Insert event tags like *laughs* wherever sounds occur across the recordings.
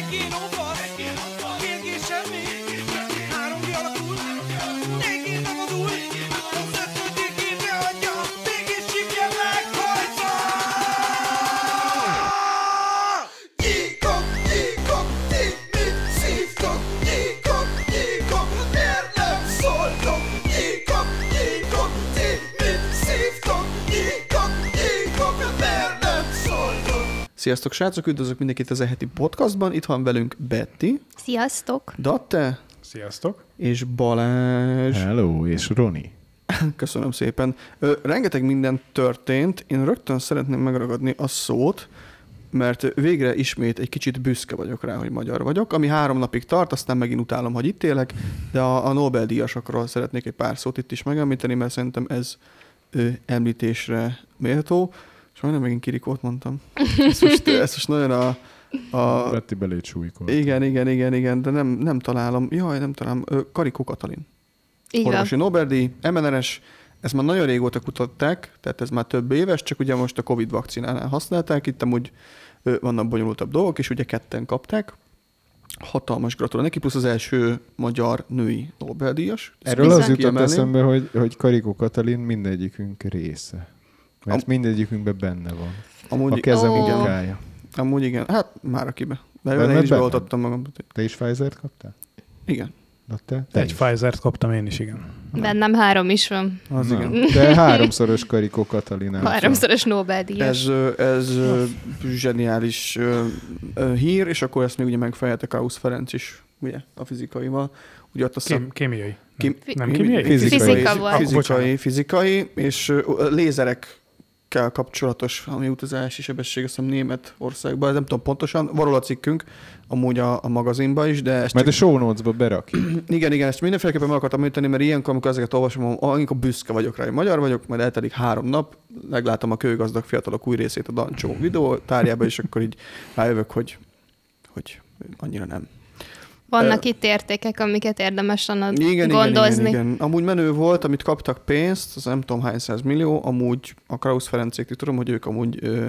Egy génóval, Sziasztok srácok, üdvözlök mindenkit az eheti podcastban. Itt van velünk Betty, Sziasztok! Datte Sziasztok! és Balázs. Hello, és Roni. Köszönöm szépen. Ö, rengeteg minden történt. Én rögtön szeretném megragadni a szót, mert végre ismét egy kicsit büszke vagyok rá, hogy magyar vagyok, ami három napig tart, aztán megint utálom, hogy itt élek, de a, a Nobel-díjasokról szeretnék egy pár szót itt is megemlíteni, mert szerintem ez ö, említésre méltó. És majdnem megint kirikót mondtam. *laughs* Ez most, ez most nagyon a, a, Betty súlykolt. igen, igen, igen, igen, de nem, nem találom. Jaj, nem találom. Karikó Katalin. Így. Orvosi Nobel-díj, MNRS, ezt már nagyon régóta kutatták, tehát ez már több éves, csak ugye most a Covid vakcinánál használták, itt amúgy vannak bonyolultabb dolgok, és ugye ketten kapták. Hatalmas gratulál neki, plusz az első magyar női Nobel-díjas. Ezt Erről az jutott kiemelném. eszembe, hogy, hogy Karikó Katalin mindegyikünk része. Mert Am- mindegyikünkben benne van. Amúgy, A kezem Ó. munkája. amúgy igen, hát már akibe. De Benne- én is benne? beoltattam magam. Te is Pfizer-t kaptál? Igen, Na te? te Egy is. Pfizer-t kaptam én is, igen. Bennem három is van. az Na, igen. De háromszoros Karikó Katalin áll fel. Háromszoros Nobel-díjas. Ez, ö, ez ö, zseniális hír, és akkor ezt még ugye megfejelte Kausz Ferenc is, ugye, a fizikaival. Ugye ott a szak... Kém, kémiai. Kim, nem kémiai? Fizikai. Fizika volt. Fizikai, fizikai, és ö, lézerekkel kapcsolatos, ami utazási sebesség, azt hiszem Németországban, ez nem tudom pontosan, van róla cikkünk, amúgy a, a magazinban is, de ezt Majd a csak, show notes-ba berakjuk. *clears throat* igen, igen, ezt mindenféleképpen meg akartam említeni, mert ilyenkor, amikor ezeket olvasom, amikor büszke vagyok rá, hogy magyar vagyok, majd eltelik három nap, meglátom a kőgazdag fiatalok új részét a Dancsó videótárjába, és akkor így rájövök, hogy, hogy annyira nem. Vannak itt értékek, amiket érdemes lenne Igen, gondozni. igen, igen, igen. Amúgy menő volt, amit kaptak pénzt, az nem tudom hány száz millió, amúgy a Krausz Ferencék, tudom, hogy ők amúgy ö,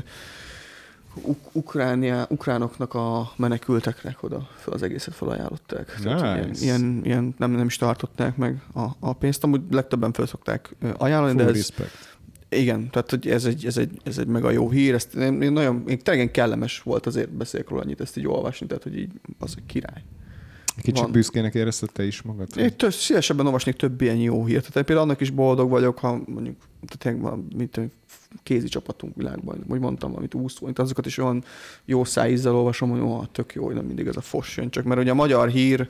uk- Ukránia, ukránoknak a menekülteknek oda fel az egészet felajánlották. Tehát, Nice. ilyen, ilyen, ilyen nem, nem is tartották meg a, a pénzt, amúgy legtöbben fel szokták ajánlani, de Full ez, respect. igen, tehát hogy ez egy, ez egy, ez egy mega jó hír, ezt én, én nagyon, én tényleg kellemes volt azért beszélek róla annyit ezt így olvasni, tehát hogy így az egy király. Kicsit Van. büszkének érezted te is magad? Én tök, szívesebben olvasnék több ilyen jó hírt. Tehát például annak is boldog vagyok, ha mondjuk tehát van, mint kézi csapatunk világban, hogy mondtam valamit úszó, mint azokat is olyan jó szájízzel olvasom, hogy ó, tök jó, hogy nem mindig ez a fos jön. Csak mert ugye a magyar hír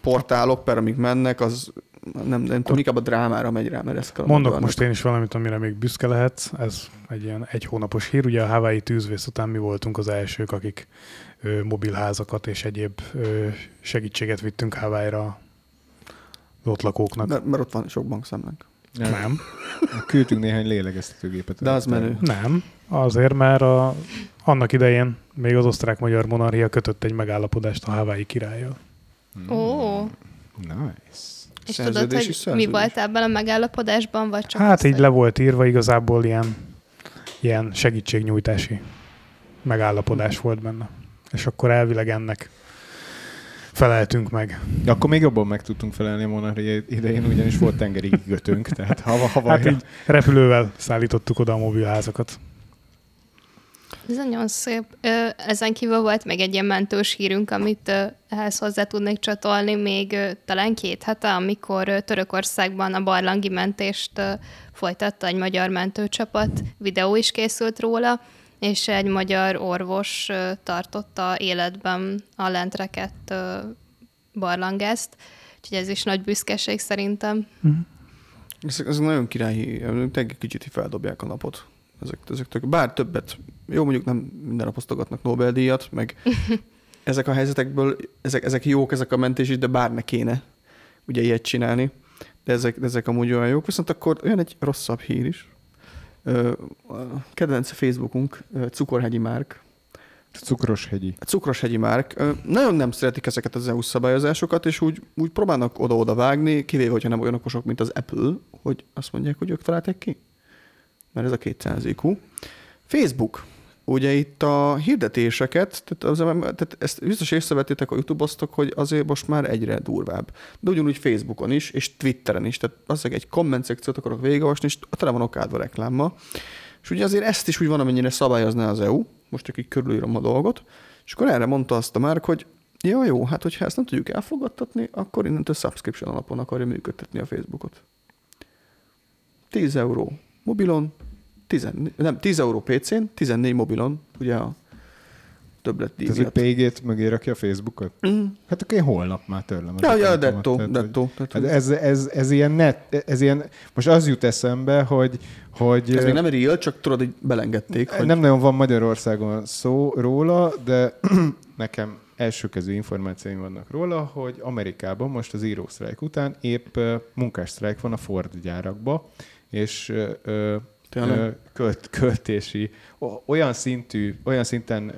portálok, per amik mennek, az nem, nem tudom, inkább a drámára megy rá, mert ez kell. Mondok magyarnak. most én is valamit, amire még büszke lehetsz. Ez egy ilyen egy hónapos hír. Ugye a Hawaii tűzvész után mi voltunk az elsők, akik ö, mobilházakat és egyéb ö, segítséget vittünk Hawaii-ra az ott lakóknak. De, mert ott van sok bankszámlánk. Nem. Küldtünk néhány lélegeztetőgépet. De az menő. Nem. Azért, mert a, annak idején még az osztrák-magyar monarchia kötött egy megállapodást a Hawaii királlyal. Ó, Nice. És tudod, hogy szerződés. mi volt ebben a megállapodásban, vagy csak Hát így hogy- le volt írva, igazából ilyen, ilyen segítségnyújtási megállapodás volt benne. És akkor elvileg ennek feleltünk meg. De akkor még jobban meg tudtunk felelni a monarchia idején, ugyanis volt tengeri *laughs* kikötőnk, tehát hava, hava Hát így repülővel szállítottuk oda a mobilházakat. Ez nagyon szép. Ezen kívül volt még egy ilyen mentős hírünk, amit ehhez hozzá tudnék csatolni még talán két hete, amikor Törökországban a barlangi mentést folytatta egy magyar mentőcsapat, videó is készült róla, és egy magyar orvos tartotta életben a lentrekett barlangást, úgyhogy ez is nagy büszkeség szerintem. Ez, ez nagyon királyi, tényleg kicsit feldobják a napot. Ezek, ezek tök, bár többet, jó mondjuk nem minden nap osztogatnak Nobel-díjat, meg *laughs* ezek a helyzetekből, ezek, ezek jók, ezek a mentés is, de bár ne kéne ugye ilyet csinálni. De ezek, de ezek amúgy olyan jók. Viszont akkor olyan egy rosszabb hír is. A kedvenc Facebookunk, Cukorhegyi Márk, Cukros hegyi. a Cukrashegyi Márk nagyon nem szeretik ezeket az EU szabályozásokat, és úgy, úgy próbálnak oda-oda vágni, kivéve, hogyha nem olyan okosok, mint az Apple, hogy azt mondják, hogy ők találták ki. Mert ez a 200 IQ. Facebook ugye itt a hirdetéseket, tehát, az, tehát ezt biztos észrevettétek a YouTube-osztok, hogy azért most már egyre durvább. De ugyanúgy Facebookon is, és Twitteren is, tehát az egy komment szekciót akarok végigolvasni, és tele van okádva reklámmal. És ugye azért ezt is úgy van, amennyire szabályozná az EU, most csak így körülírom a dolgot, és akkor erre mondta azt a Márk, hogy jó, jó, hát hogyha ezt nem tudjuk elfogadtatni, akkor innentől subscription alapon akarja működtetni a Facebookot. 10 euró mobilon, 10, nem, 10 euró PC-n, 14 mobilon, ugye a többlet díj Ez egy. PG-t mögé rakja a Facebookot? Mm. Hát akkor én holnap már törlem. az Ja, ja, dettó, dettó. hogy- Hát ez, ez, ez, ilyen net, ez ilyen, most az jut eszembe, hogy, hogy ez még nem real, csak tudod, hogy belengedték. Hogy nem nagyon van Magyarországon szó róla, de *clears throat* nekem elsőkező információim vannak róla, hogy Amerikában most az írósztrájk után épp munkássztrájk van a Ford gyárakba, és Tényleg? költ, költési, olyan szintű, olyan szinten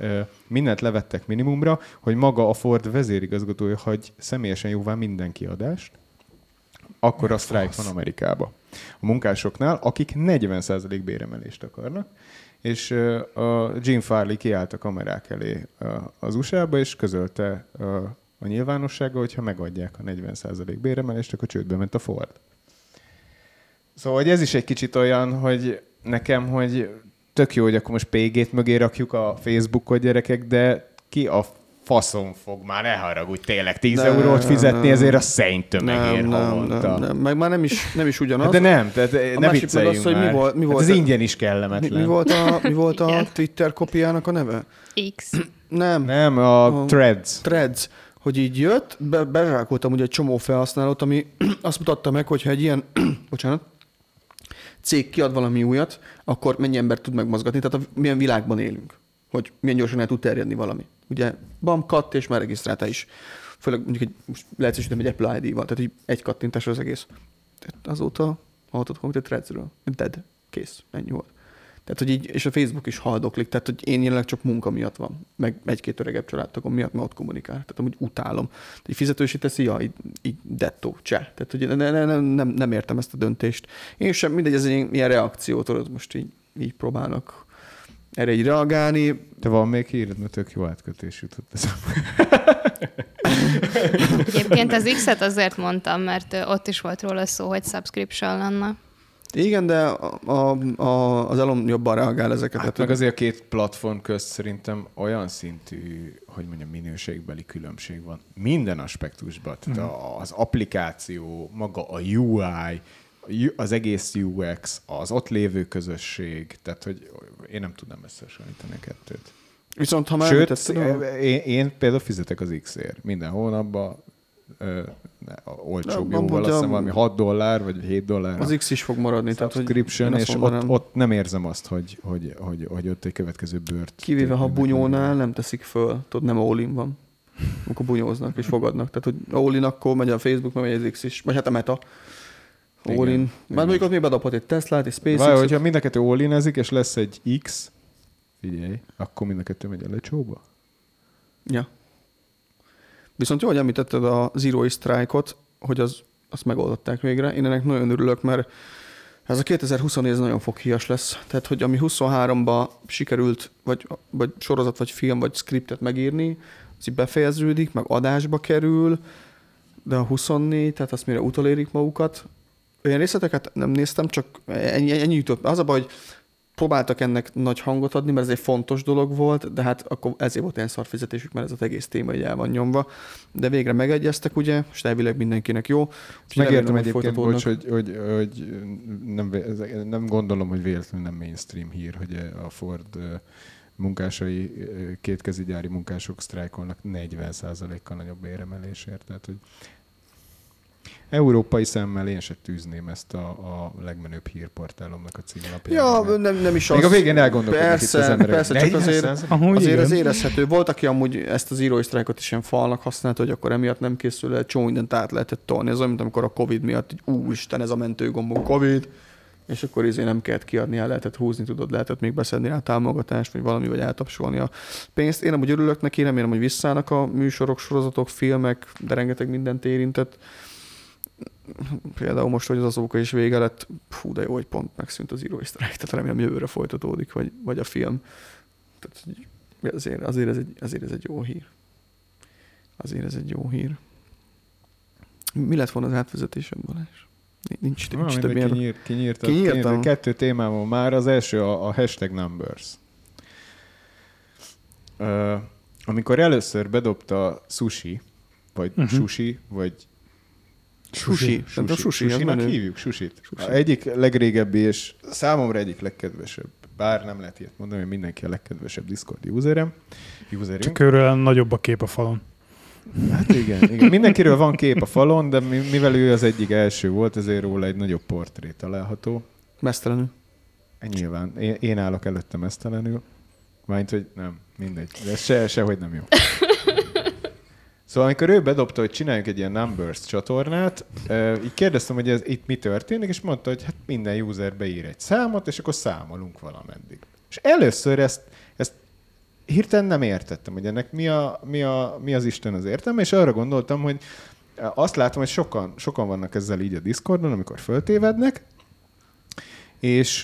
mindent levettek minimumra, hogy maga a Ford vezérigazgatója hagy személyesen jóvá minden kiadást, akkor a sztrájk van Amerikába. A munkásoknál, akik 40% béremelést akarnak, és a Jim Farley kiállt a kamerák elé az USA-ba, és közölte a nyilvánossága, hogyha megadják a 40% béremelést, akkor csődbe ment a Ford. Szóval hogy ez is egy kicsit olyan, hogy nekem, hogy tök jó, hogy akkor most PG-t mögé rakjuk a Facebookot gyerekek, de ki a faszom fog már, ne haragudj, tényleg 10 Nem, eurót fizetni nem. ezért a szenny tömegért nem, nem, havonta. nem, nem, meg már nem is, nem is ugyanaz. Hát de nem, tehát ne másik meg vicceljünk az, hogy mi volt- mi Hát volt ez a- ingyen is mi, kellemetlen. mi, volt a, mi volt a. Twitter kopiának a neve? X. *clears throat* Nem, Nem, a A- threads. Threads, hogy így jött, be, bezsákoltam ugye egy csomó felhasználót, ami *clears throat* azt mutatta meg, hogyha egy ilyen, *clears throat* bocsánat, cég kiad valami újat, akkor mennyi ember tud megmozgatni, tehát a, milyen világban élünk, hogy milyen gyorsan el tud terjedni valami. Ugye, bam, katt, és már regisztrálta is. Főleg mondjuk egy, most leegyszerűsítem egy Apple ID-val, tehát így egy kattintás az egész. Tehát azóta hallottad valamit a Threadsről. Dead. Kész. Ennyi volt. Tehát, hogy így, és a Facebook is haldoklik, tehát, hogy én jelenleg csak munka miatt van, meg egy-két öregebb családtagom miatt, mert ott kommunikál. Tehát amúgy utálom. Így fizetősi teszi, ja, így, így dettó, cseh. Tehát, hogy ne, ne, ne, nem, nem, értem ezt a döntést. Én sem, mindegy, ez egy ilyen reakció, tudod, most így, így próbálnak erre így reagálni. Te van még híred, mert tök jó átkötés jutott eszembe. Egyébként az X-et azért mondtam, mert ott is volt róla szó, hogy subscription lenne. Igen, de a, a, a, az Elon jobban reagál ezeket. Hát meg azért a két platform közt szerintem olyan szintű, hogy mondjam, minőségbeli különbség van. Minden aspektusban. Tehát a- az applikáció, maga a UI, az egész UX, az ott lévő közösség, tehát hogy én nem tudnám összehasonlítani a kettőt. Viszont ha már Sőt, én, én például fizetek az X-ért. Minden hónapban ö, olcsóbb amúgy azt hiszem valami 6 dollár, vagy 7 dollár. az X is fog maradni. Tehát, hogy és ott, ott nem érzem azt, hogy, hogy, hogy, hogy ott egy következő bőrt. Kivéve, ha bunyónál nem teszik föl, tudod, nem all van. Amikor bunyóznak és fogadnak. Tehát, hogy all akkor megy a Facebook, meg megy az X is. Vagy hát a Meta. All in. Már mondjuk ott még bedobhat egy Tesla-t, egy SpaceX. hogyha mind a kettő all és lesz egy X, figyelj, akkor mind a kettő megy a lecsóba. Ja. Viszont jó, hogy említetted a Zero Strike-ot, hogy az, azt megoldották végre. Én ennek nagyon örülök, mert ez a 2024 ez nagyon foghíjas lesz. Tehát, hogy ami 23-ba sikerült, vagy, vagy sorozat, vagy film, vagy skriptet megírni, az így befejeződik, meg adásba kerül, de a 24, tehát azt mire utolérik magukat. Olyan részleteket nem néztem, csak ennyi, ennyi jutott. Az a baj, hogy próbáltak ennek nagy hangot adni, mert ez egy fontos dolog volt, de hát akkor ezért volt ilyen szar fizetésük, mert ez az egész téma így el van nyomva. De végre megegyeztek, ugye, és elvileg mindenkinek jó. Úgyhogy Megértem egyébként, bocs, hogy, hogy, hogy nem, nem gondolom, hogy véletlenül nem mainstream hír, hogy a Ford munkásai, kétkezi gyári munkások sztrájkolnak 40%-kal nagyobb béremelésért. Tehát, hogy európai szemmel én se tűzném ezt a, a legmenőbb hírportálomnak a címlapján. Ja, nem, nem is Még az. a végén elgondolkodnak itt az Persze, emberek. persze, csak 40%? azért, Amúgy azért igen. ez érezhető. Volt, aki amúgy ezt az írói sztrájkot is ilyen falnak használta, hogy akkor emiatt nem készül el, csomó mindent át lehetett tolni. Ez olyan, mint amikor a Covid miatt, hogy úristen, ez a mentőgombon Covid, és akkor izé nem kellett kiadni, el lehetett húzni, tudod, lehetett még beszedni rá támogatást, vagy valami, vagy eltapsolni a pénzt. Én amúgy örülök neki, remélem, hogy visszállnak a műsorok, sorozatok, filmek, de rengeteg mindent érintett. Például most, hogy az azóka is vége lett, fú, de jó, hogy pont megszűnt az írói sztrájk, tehát remélem jövőre folytatódik, vagy, vagy a film. Tehát, azért, azért, ez egy, azért ez egy jó hír. Azért ez egy jó hír. Mi lett volna az átvezetésed, Balázs? Nincs, nincs több mindegy, ilyen... kinyírt, kinyírt, Kinyírtam. kinyírt, kettő témám van már. Az első a, a hashtag numbers. Uh, amikor először bedobta sushi, vagy uh-huh. sushi, vagy Sushi, az Sushi-nak menő. hívjuk, sushit. Sushi. A egyik legrégebbi és számomra egyik legkedvesebb, bár nem lehet ilyet mondani, hogy mindenki a legkedvesebb Discord userem. Userünk. Csak őről nagyobb a kép a falon. Hát igen, igen. Mindenkiről van kép a falon, de mi- mivel ő az egyik első volt, ezért róla egy nagyobb portré található. Mesztelenül. Nyilván. Én, én állok előtte mesztelenül. Mármint, hogy nem, mindegy. De ez se, sehogy nem jó. Szóval amikor ő bedobta, hogy csináljunk egy ilyen Numbers csatornát, így kérdeztem, hogy ez itt mi történik, és mondta, hogy hát minden user beír egy számot, és akkor számolunk valameddig. És először ezt, ezt hirtelen nem értettem, hogy ennek mi, a, mi, a, mi az Isten az értelme, és arra gondoltam, hogy azt látom, hogy sokan, sokan vannak ezzel így a Discordon, amikor föltévednek, és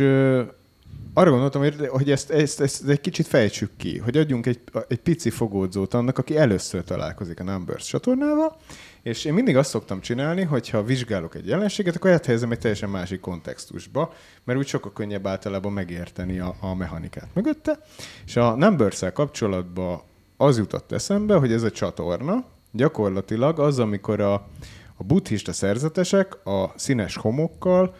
arra gondoltam, hogy- ezt, ezt, ezt egy kicsit fejtsük ki, hogy adjunk egy, egy pici fogódzót annak, aki először találkozik a Numbers csatornával, és én mindig azt szoktam csinálni, hogy ha vizsgálok egy jelenséget, akkor áthelyezem egy teljesen másik kontextusba, mert úgy sokkal könnyebb általában megérteni a, a mechanikát mögötte. És a numbers kapcsolatban az jutott eszembe, hogy ez a csatorna gyakorlatilag az, amikor a, a buddhista szerzetesek a színes homokkal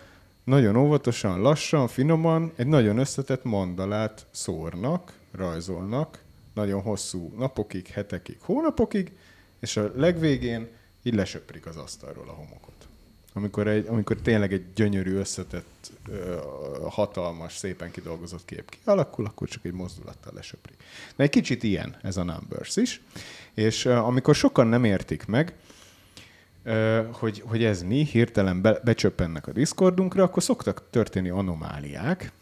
nagyon óvatosan, lassan, finoman egy nagyon összetett mandalát szórnak, rajzolnak, nagyon hosszú napokig, hetekig, hónapokig, és a legvégén így lesöprik az asztalról a homokot. Amikor, egy, amikor tényleg egy gyönyörű, összetett, hatalmas, szépen kidolgozott kép kialakul, akkor csak egy mozdulattal lesöprik. De egy kicsit ilyen ez a Numbers is. És amikor sokan nem értik meg, hogy, hogy ez mi, hirtelen be, becsöppennek a Discordunkra, akkor szoktak történni anomáliák,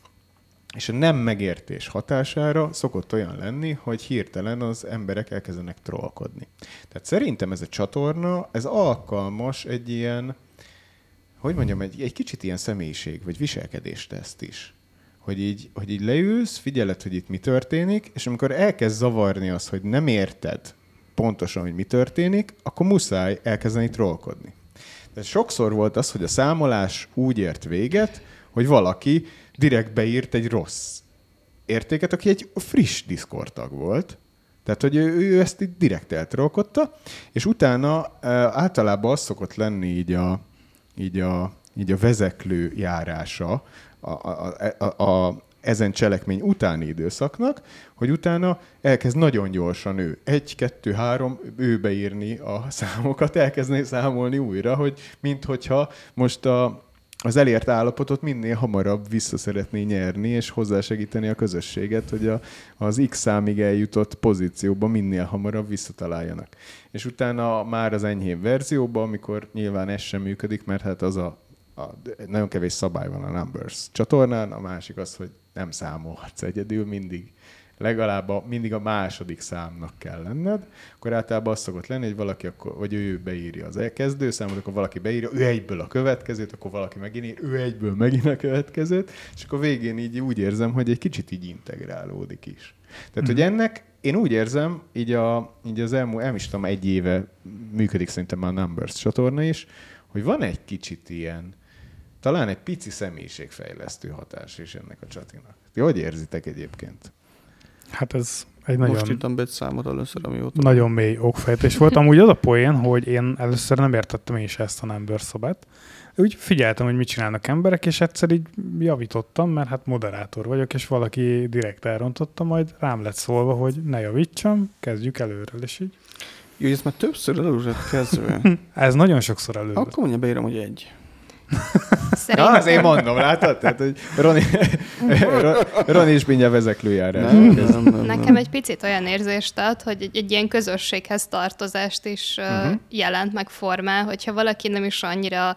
és a nem megértés hatására szokott olyan lenni, hogy hirtelen az emberek elkezdenek trollkodni. Tehát szerintem ez a csatorna, ez alkalmas egy ilyen, hogy mondjam, egy, egy kicsit ilyen személyiség, vagy viselkedésteszt is. Hogy így, hogy így leülsz, figyeled, hogy itt mi történik, és amikor elkezd zavarni az, hogy nem érted pontosan, hogy mi történik, akkor muszáj elkezdeni trollkodni. Tehát sokszor volt az, hogy a számolás úgy ért véget, hogy valaki direkt beírt egy rossz értéket, aki egy friss Discord tag volt. Tehát, hogy ő, ő ezt így direkt eltrolkodta, és utána általában az szokott lenni így a, így a, így a vezeklő járása a, a, a, a, ezen cselekmény utáni időszaknak, hogy utána elkezd nagyon gyorsan ő, egy, kettő, három, ő beírni a számokat, elkezdeni számolni újra, hogy minthogyha most a, az elért állapotot minél hamarabb vissza szeretné nyerni, és hozzásegíteni a közösséget, hogy a, az X számig eljutott pozícióba minél hamarabb visszataláljanak. És utána már az enyhébb verzióban, amikor nyilván ez sem működik, mert hát az a, a nagyon kevés szabály van a Numbers csatornán, a másik az, hogy nem számolhatsz egyedül, mindig. Legalább a, mindig a második számnak kell lenned, akkor általában az szokott lenni, hogy valaki akkor, vagy ő beírja az elkezdő számot, akkor valaki beírja, ő egyből a következőt, akkor valaki megint ír, ő egyből megint a következőt, és akkor végén így úgy érzem, hogy egy kicsit így integrálódik is. Tehát, hogy ennek én úgy érzem, így, a, így az elmúlt, nem is tudom, egy éve működik szerintem a Numbers csatorna is, hogy van egy kicsit ilyen, talán egy pici személyiségfejlesztő hatás is ennek a csatinak. Ti hogy érzitek egyébként? Hát ez egy Nagyon... Most írtam be egy számot először, amióta. nagyon mély okfejtés volt. Amúgy az a poén, hogy én először nem értettem én is ezt a number szobát. Úgy figyeltem, hogy mit csinálnak emberek, és egyszer így javítottam, mert hát moderátor vagyok, és valaki direkt elrontotta, majd rám lett szólva, hogy ne javítsam, kezdjük előről, és így. Jó, ezt már többször előzött kezdve. *laughs* Ez nagyon sokszor elő. Akkor mondja beírom, hogy egy. Na, Szerintem, azért mondom, látod? Tehát, hogy Roni, Roni is mindjárt vezeklőjárás. Nem, nem, nem, Nekem nem. egy picit olyan érzést ad, hogy egy, egy ilyen közösséghez tartozást is uh, Mhm. jelent meg formál, hogyha valaki nem is annyira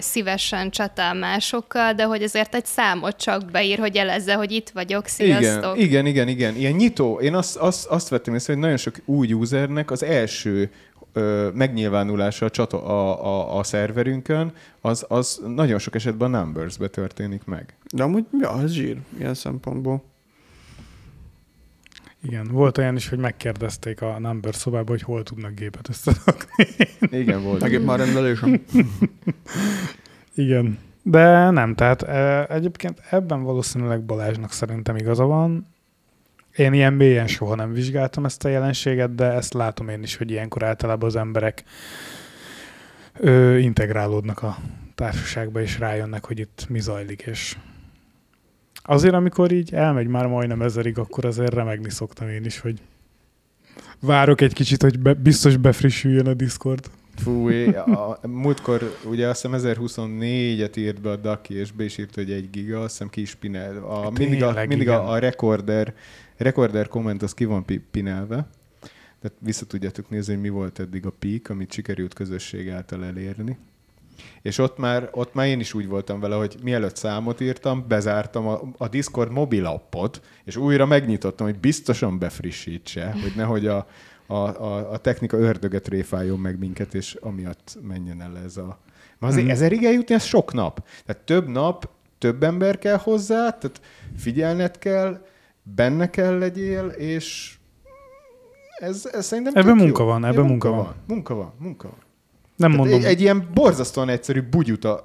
szívesen csatál másokkal, de hogy ezért egy számot csak beír, hogy jelezze, hogy itt vagyok, sziasztok. Igen, igen, igen, igen. Ilyen nyitó. Én azt, azt, azt vettem észre, hogy nagyon sok új usernek az első ö, megnyilvánulása a, csato- a, a, a szerverünkön, az, az nagyon sok esetben a Numbers-be történik meg. De amúgy, ja, ez zsír, ilyen szempontból. Igen, volt olyan is, hogy megkérdezték a number szobába, hogy hol tudnak gépet összerakni. Igen, volt. Megint már rendelésem. *laughs* Igen. De nem, tehát egyébként ebben valószínűleg Balázsnak szerintem igaza van. Én ilyen mélyen soha nem vizsgáltam ezt a jelenséget, de ezt látom én is, hogy ilyenkor általában az emberek ö, integrálódnak a társaságba, és rájönnek, hogy itt mi zajlik, és azért, amikor így elmegy már majdnem ezerig, akkor azért remegni szoktam én is, hogy várok egy kicsit, hogy be, biztos befrissüljön a Discord. Fú, a, múltkor ugye azt hiszem 1024-et írt be a Daki, és be is írt, hogy egy giga, azt hiszem ki is pinel. A, mindig a, mindig a, a recorder, recorder komment az ki van pi- pinelve. Tehát vissza tudjátok nézni, hogy mi volt eddig a peak, amit sikerült közösség által elérni. És ott már, ott már én is úgy voltam vele, hogy mielőtt számot írtam, bezártam a, a Discord mobil appot, és újra megnyitottam, hogy biztosan befrissítse, hogy nehogy a, a, a, a technika ördöget réfáljon meg minket, és amiatt menjen el ez a... Mert azért Mhm. ezerig eljutni, ez sok nap. Tehát több nap, több ember kell hozzá, tehát figyelned kell, benne kell legyél, és ez, ez szerintem Ebben munka jó. van, ebben munka van. Munka van, munka van. Nem Tehát mondom, egy, egy ilyen borzasztóan egyszerű bugyuta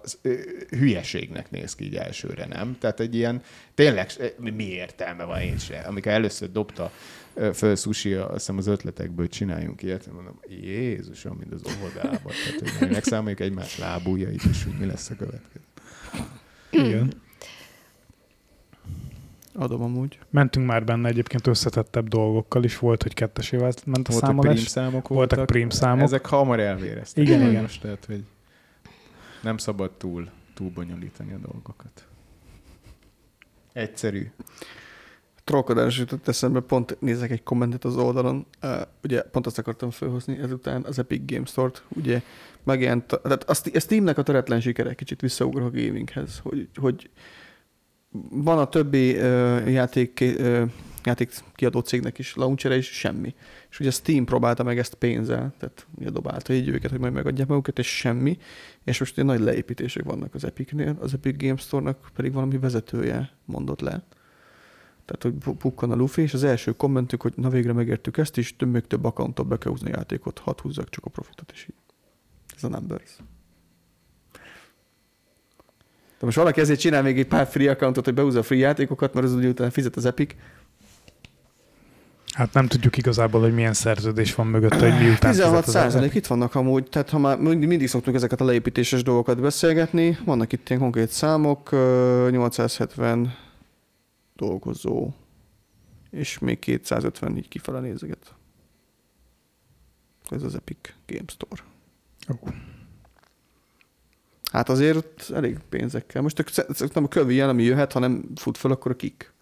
hülyeségnek néz ki így elsőre, nem? Tehát egy ilyen, tényleg, mi- értelme van én se? Amikor először dobta föl Sushi, azt hiszem az ötletekből, csináljunk ilyet, mondom, Jézusom, mint az óvodában. Tehát, hogy megszámoljuk egymás lábujjait, és hogy mi lesz a következő. igen. Adom amúgy. Mentünk már benne egyébként összetettebb dolgokkal is, volt, hogy kettesével ment a Voltak számolás. prim számok voltak voltak. prim számok. Ezek hamar elvéreztek. Igen, igen. Tehát, hogy nem szabad túl, túl bonyolítani a dolgokat. Egyszerű. Trollkodás jutott eszembe, pont nézek egy kommentet az oldalon, uh, ugye pont azt akartam felhozni ezután az Epic Games Store-t, ugye megjelent, tehát a a Steamnek a töretlen sikere kicsit visszaugrok a gaminghez, hogy, hogy van a többi uh, játék, uh, játék kiadó cégnek is launcher és semmi. És ugye Steam próbálta meg ezt pénzzel, tehát ugye dobálta így őket, hogy majd megadják magukat, és semmi. És most ugye nagy leépítések vannak az Epicnél, az Epic Games Store-nak pedig valami vezetője mondott le. Tehát, hogy pu- pukkan a lufi, és az első kommentük, hogy na végre megértük ezt, és több, még több accountot be kell húzni a játékot, hadd húzzak csak a profitot, és így. Ez a numbers. De most valaki ezért csinál még egy pár free accountot, hogy behúzza a free játékokat, mert az ugye utána fizet az Epic. Hát nem tudjuk igazából, hogy milyen szerződés van mögött, hogy miután 16 fizet az százalék itt vannak amúgy, tehát ha már mindig, mindig szoktunk ezeket a leépítéses dolgokat beszélgetni, vannak itt ilyen konkrét számok, ö, 870 dolgozó, és még 250 így kifele nézeget. Ez az Epic Game Store. Ó. Hát azért ott elég pénzekkel. Most nem a kövi ilyen, ami jöhet, hanem fut fel, akkor a kik.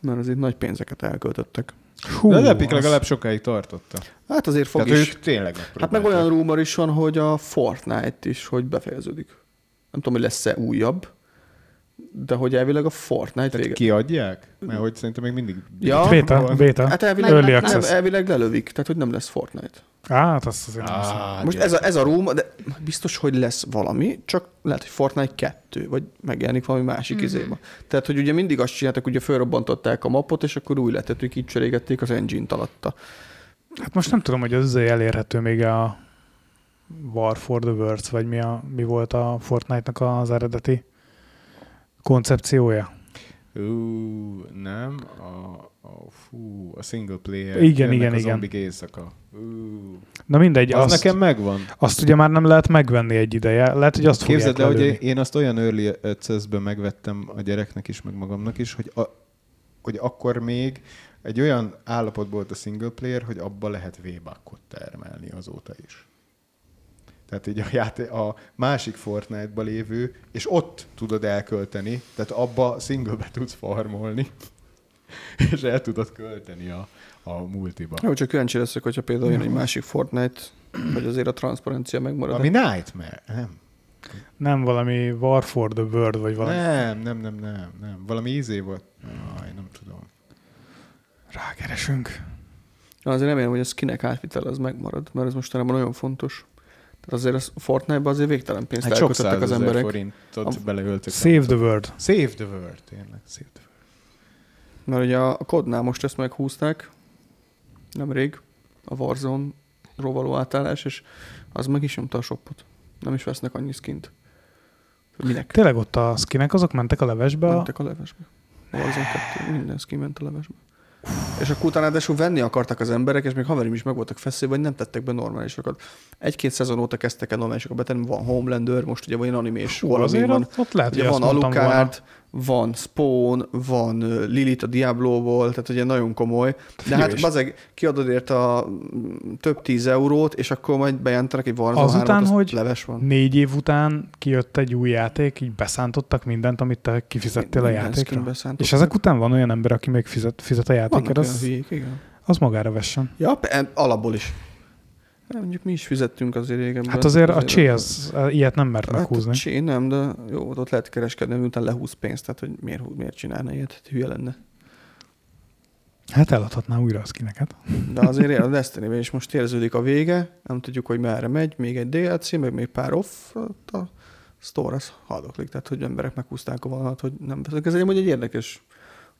Mert azért nagy pénzeket elköltöttek. Hú, De az Epic az- legalább sokáig tartotta. Hát azért fog Tehát is. ők tényleg Hát meg olyan rumor is van, hogy a Fortnite is, hogy befejeződik. Nem tudom, hogy lesz-e újabb, de hogy elvileg a Fortnite Tehát vége. kiadják? Mert hogy szerintem még mindig... Ja, Beta, beta. Hát elvileg, Early nem, access. elvileg lelövik, tehát hogy nem lesz Fortnite. Á, hát azt azért nem. Ah, Most ez a, ez a rumor, de biztos, hogy lesz valami, csak lehet, hogy Fortnite 2, vagy megjelenik valami másik mm-hmm. izéba. Tehát, hogy ugye mindig azt csináltak, ugye felrobbantották a mapot, és akkor új lett, hogy így cserégették az engine-t alatta. Hát most nem tudom, hogy az izé elérhető még a War for the Worlds, vagy mi, a, mi volt a Fortnite-nak az eredeti koncepciója. Ú, nem. A, a, fú, a single player. Igen, Jönnek igen, a igen. éjszaka. Ú, Na mindegy, az azt, nekem megvan. azt ugye már nem lehet megvenni egy ideje. Lehet, hogy azt Képzeld el, hogy én azt olyan early access-ben megvettem a gyereknek is, meg magamnak is, hogy, a, hogy akkor még egy olyan állapot volt a single player, hogy abba lehet v termelni azóta is. Tehát így a, játé- a másik Fortnite-ba lévő, és ott tudod elkölteni, tehát abba singlebe tudsz farmolni, *laughs* és el tudod költeni a, a multiba. Jó, csak kíváncsi leszek, hogyha például jön egy másik Fortnite, vagy azért a transzparencia megmarad. Ami Nightmare, nem? Nem valami War for the World, vagy valami. Nem, nem, nem, nem, nem. Valami izé volt. Aj, nem tudom. Rákeresünk. Na, azért remélem, hogy a skinek átvitel az megmarad, mert ez mostanában nagyon fontos. Tehát azért a Fortnite-ban azért végtelen pénzt Hát sok elköltöttek az emberek. forintot A- beleöltök. Save the World. Save the world, tényleg. Save the world. Mert ugye a kodnál most ezt meghúzták, nemrég, a Warzone-ról való átállás, és az meg is nyomta a shopot. Nem is vesznek annyi skint. Minek? Tényleg ott a skinek azok mentek a levesbe? Mentek a levesbe. A Warzone 2, minden skin ment a levesbe. És akkor utána ráadásul venni akartak az emberek, és még haverim is meg voltak feszülve, hogy nem tettek be normálisokat. Egy-két szezon óta kezdtek el normálisokat betenni, van Homelander, most ugye van animés, Hú, valami azért van. ott, lehet, Ugye van. Alucard, van Spawn, van Lilith a Diablo-ból, tehát ugye nagyon komoly. De hát bazeg, kiadod érte a mm, több tíz eurót, és akkor majd bejelentenek egy Warzone Azután, 3-at, az hogy leves van. Négy év után kijött egy új játék, így beszántottak mindent, amit te kifizettél a Minden játékra. És ezek után van olyan ember, aki még fizet, fizet a olyan az, hülyék, igen. az magára vessen. Ja, alapból is. Hát Mondjuk mi is fizettünk azért régebben. Hát azért a Csé az eh, ilyet nem mert Hát a meghúzni. Csé nem, de jó, ott lehet kereskedni, miután lehúz pénzt, tehát hogy miért, miért csinálna ilyet, Hát hülye lenne. Hát eladhatná újra a skineket. De azért él a destiny is most érződik a vége, nem tudjuk, hogy merre megy, még egy DLC, meg még pár off, a store az haldoklik, tehát hogy emberek meghúzták a vonalat, hogy nem. Ez egy, egy érdekes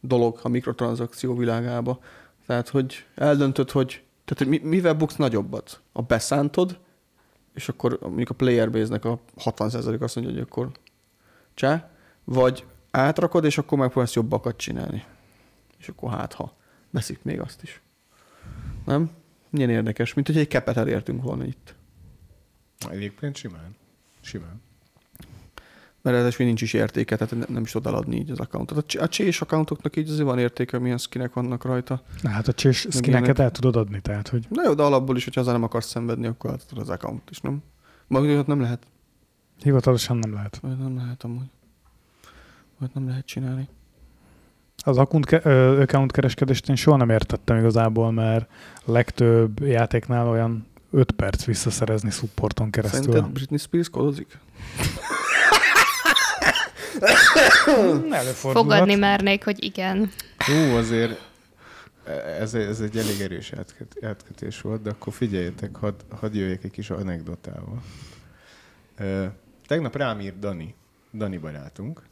dolog a mikrotranszakció világába. Tehát, hogy eldöntöd, hogy, tehát, hogy mi- mivel buksz nagyobbat? A beszántod, és akkor mondjuk a player base-nek a 60% azt mondja, hogy akkor csá, vagy átrakod, és akkor megpróbálsz jobbakat csinálni. És akkor hát, ha veszik még azt is. Nem? Milyen érdekes, mint hogy egy kepet elértünk volna itt. Egyébként simán. Simán. Mert ez nincs is értéke, tehát ne- nem is tudod eladni így az accountot. A, chase accountoknak így azért van értéke, milyen skinek vannak rajta. Na hát a ilyenek. skineket el tudod adni, tehát hogy Na jó, de alapból is, hogyha azzal nem akarsz szenvedni, akkor átadod az account is, nem? Olyat nem lehet. hivatalosan nem lehet. Olyat nem lehet amúgy. Olyat nem lehet csinálni. Az account, account kereskedést én soha nem értettem igazából, mert a legtöbb játéknál olyan 5 perc visszaszerezni supporton keresztül. Szerinted Britney Spears kodozik? *laughs* *coughs* Fogadni mernék, hogy igen. Jó, azért ez, ez egy elég erős átköt, átkötés volt, de akkor figyeljetek, hadd had jöjjek egy kis anekdotával. Tegnap rám írt Dani, Dani barátunk,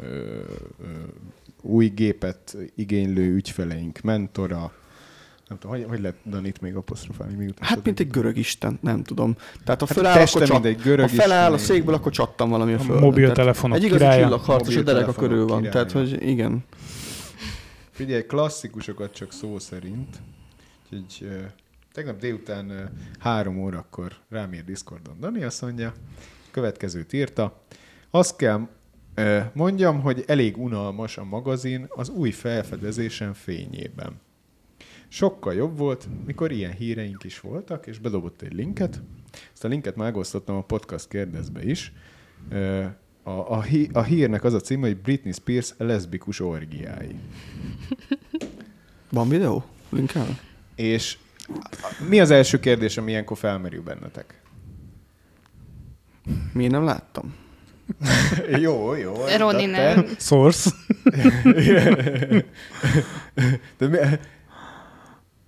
ö, új gépet igénylő ügyfeleink, mentora, nem tudom, hogy, hogy lehet Danit még apostrofálni? Miután Hát, mint egy görög isten, nem tudom. Tehát ha Hát feláll, teste akkor csat... mindegy, görög ha feláll a székből, akkor csattam valami a A földön. mobiltelefonok Egy igazi királya. csillagharcos a derek a körül van. királya. Tehát, hogy igen. Figyelj, klasszikusokat csak szó szerint. Úgyhogy uh, tegnap délután uh, három órakor rám ír Discordon Dani, azt mondja, következőt írta. Azt kell uh, mondjam, hogy elég unalmas a magazin az új felfedezésen fényében. Sokkal jobb volt, mikor ilyen híreink is voltak, és bedobott egy linket. Ezt a linket megosztottam a podcast kérdezbe is. A, a, hí, a hírnek az a címe, hogy Britney Spears leszbikus orgiái. Van videó? Linkel? És mi az első kérdés, ami ilyenkor felmerül bennetek? Miért nem láttam? *laughs* jó, jó. Roni nem. Source. *laughs* De mi,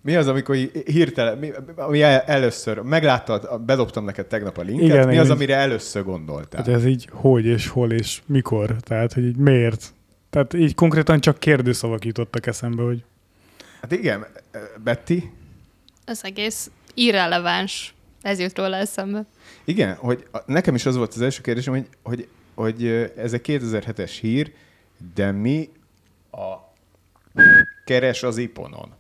mi az, amikor hirtelen, mi, ami el, először, megláttad, bedobtam neked tegnap a linket, Igen, mi az, is. amire először gondoltál? Hát ez így hogy és hol és mikor. Tehát, hogy így miért. Tehát így konkrétan csak kérdőszavak jutottak eszembe, hogy Hát igen, Betty, Az egész irreleváns. Ez jut róla eszembe. igen, hogy nekem is az volt az első kérdésem, hogy, hogy, hogy ez egy 2007-es hír, de mi a keres az iponon?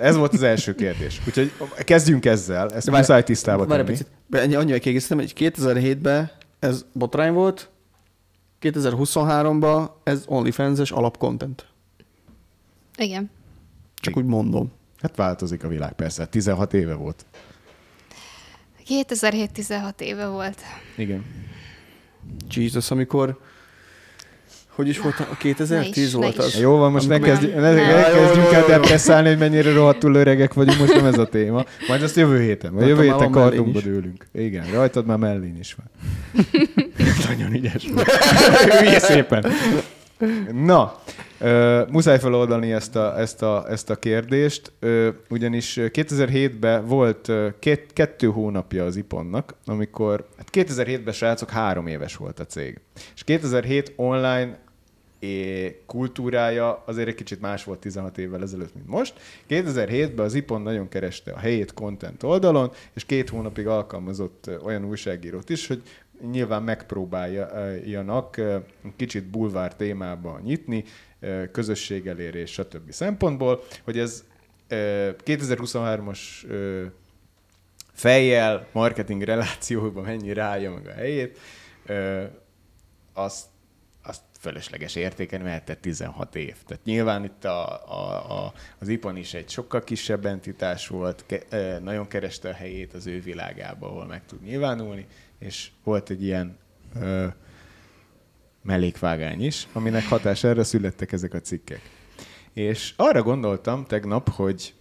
Ez volt az első kérdés. Úgyhogy kezdjünk ezzel, ezt várj- muszáj tisztába Várj egy tenni. picit. Annyi, annyival kiegészítem, hogy 2007-ben ez botrány volt, 2023-ban ez OnlyFans-es alapcontent. Igen. Csak úgy mondom. Hát változik a világ, persze. 16 éve volt. 2007-16 éve volt. Igen. Jesus, amikor hogy is volt, a 2010 Ne volt is, ne az. Jó van, most ne, Amikor- kezdj, ne, ne kezdjünk el depresszálni, hogy mennyire rohadtul öregek vagyunk, most nem ez a téma. Majd azt jövő héten, vagy jövő héten kardunkba dőlünk. Igen, rajtad már mellén is van. *laughs* Nagyon ügyes vagy. *laughs* Hülye szépen. Na, Ö, muszáj feloldani ezt a, ezt a, ezt a kérdést, ö, ugyanis 2007-ben volt két, kettő hónapja az iponnak, amikor, hát 2007-ben srácok három éves volt a cég. És 2007 online kultúrája azért egy kicsit más volt 16 évvel ezelőtt, mint most. 2007-ben az IPON nagyon kereste a helyét content oldalon, és két hónapig alkalmazott olyan újságírót is, hogy nyilván megpróbáljanak kicsit bulvár témába nyitni, közösségelérés, stb. szempontból, hogy ez ö, 2023-as ö, fejjel, marketing relációban mennyi rája meg a helyét, azt, azt fölösleges értéken, te 16 év. Tehát nyilván itt a, a, a, az IPON is egy sokkal kisebb entitás volt, ke, nagyon kereste a helyét az ő világába, ahol meg tud nyilvánulni, és volt egy ilyen ö, mellékvágány is, aminek hatására születtek ezek a cikkek. És arra gondoltam tegnap, hogy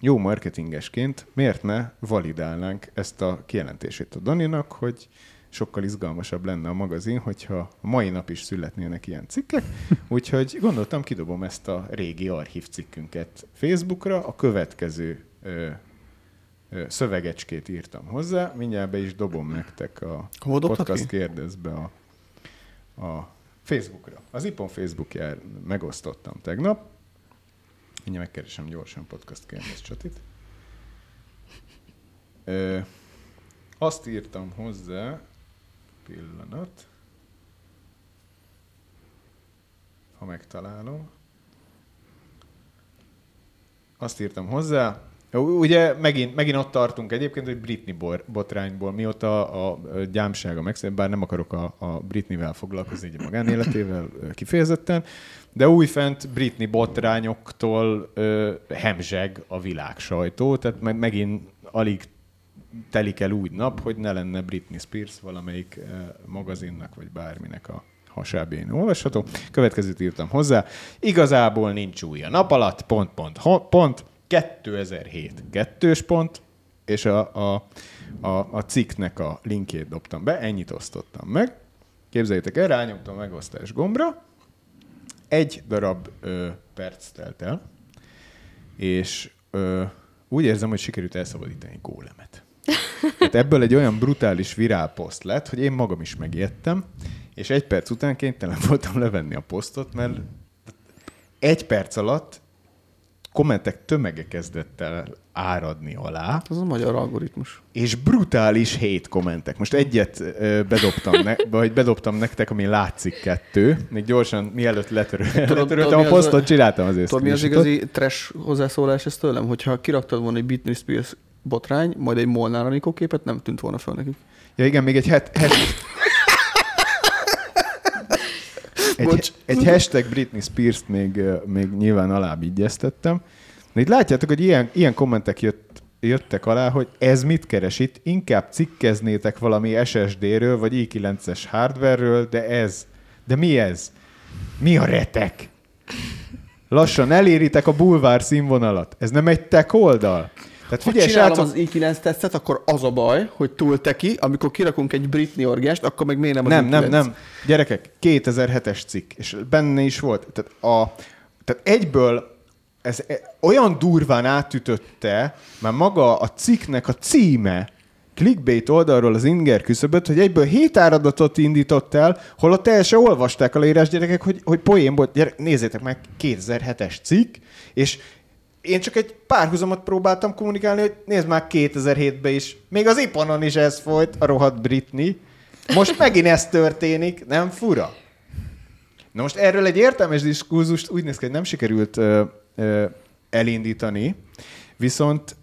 jó marketingesként miért ne validálnánk ezt a kijelentését a Daninak, hogy sokkal izgalmasabb lenne a magazin, hogyha mai nap is születnének ilyen cikkek. *laughs* Úgyhogy gondoltam, kidobom ezt a régi archív cikkünket Facebookra, a következő ö, ö, szövegecskét írtam hozzá, mindjárt be is dobom nektek a Hol podcast kérdezbe a, a Facebookra. Az IPON Facebookján megosztottam tegnap. Mindjárt megkeresem gyorsan podcast kérdez csatit. Ö, azt írtam hozzá, pillanat, ha megtalálom. Azt írtam hozzá, Ugye megint, megint ott tartunk egyébként, hogy Britney botrányból, mióta a, gyámsága megszűnt, bár nem akarok a, a Britneyvel foglalkozni, így a magánéletével kifejezetten, de újfent Britney botrányoktól ö, hemzseg a világ sajtó, tehát meg, megint alig telik el úgy nap, hogy ne lenne Britney Spears valamelyik ö, magazinnak, vagy bárminek a hasábén olvasható. Következőt írtam hozzá. Igazából nincs új a nap alatt, pont, pont, ho- pont, 2007 kettős pont, és a, a, a, a cikknek a linkjét dobtam be, ennyit osztottam meg. Képzeljétek el, rányomtam a megosztás gombra, egy darab ö, perc telt el, és ö, úgy érzem, hogy sikerült elszabadítani gólemet. Hát ebből egy olyan brutális virálposzt lett, hogy én magam is megijedtem, és egy perc után kénytelen voltam levenni a posztot, mert egy perc alatt kommentek tömege kezdett el áradni alá, Ez a magyar algoritmus. és brutális hét kommentek. Most egyet bedobtam, ne, *laughs* vagy bedobtam nektek, ami látszik kettő. Még gyorsan, mielőtt letöröltem tudod, a mi az posztot, a- csináltam azért. Tudod, mi az igazi trash hozzászólás ez tőlem? Hogyha kiraktad volna egy Britney Spears botrány, majd egy Molnár Anikó képet, nem tűnt volna fel nekik. Ja igen, még egy, het, het, egy, Bocs. egy hashtag Britney Spears-t még, még nyilván alább igyeztettem. De itt látjátok, hogy ilyen, ilyen kommentek jött, jöttek alá, hogy ez mit keres itt, inkább cikkeznétek valami SSD-ről, vagy i9-es hardware-ről, de ez, de mi ez? Mi a retek? Lassan eléritek a bulvár színvonalat. Ez nem egy tech oldal. Tehát Ha figyelj, csinálom srácok, az i9 tesztet, akkor az a baj, hogy túl teki, amikor kirakunk egy Britney orgiást, akkor meg miért nem az nem, i9? nem, nem. Gyerekek, 2007-es cikk, és benne is volt. Tehát, a, tehát egyből ez e- olyan durván átütötte, már maga a cikknek a címe, clickbait oldalról az inger küszöböt, hogy egyből hét áradatot indított el, holott el se olvasták a leírás gyerekek, hogy, hogy poénból, gyerek, nézzétek meg, 2007-es cikk, és én csak egy párhuzamot próbáltam kommunikálni, hogy nézd már 2007-ben is, még az iponon is ez folyt, a rohadt Britney. Most megint ez történik, nem fura? Na most erről egy értelmes diskurzust úgy néz ki, hogy nem sikerült ö, ö, elindítani, viszont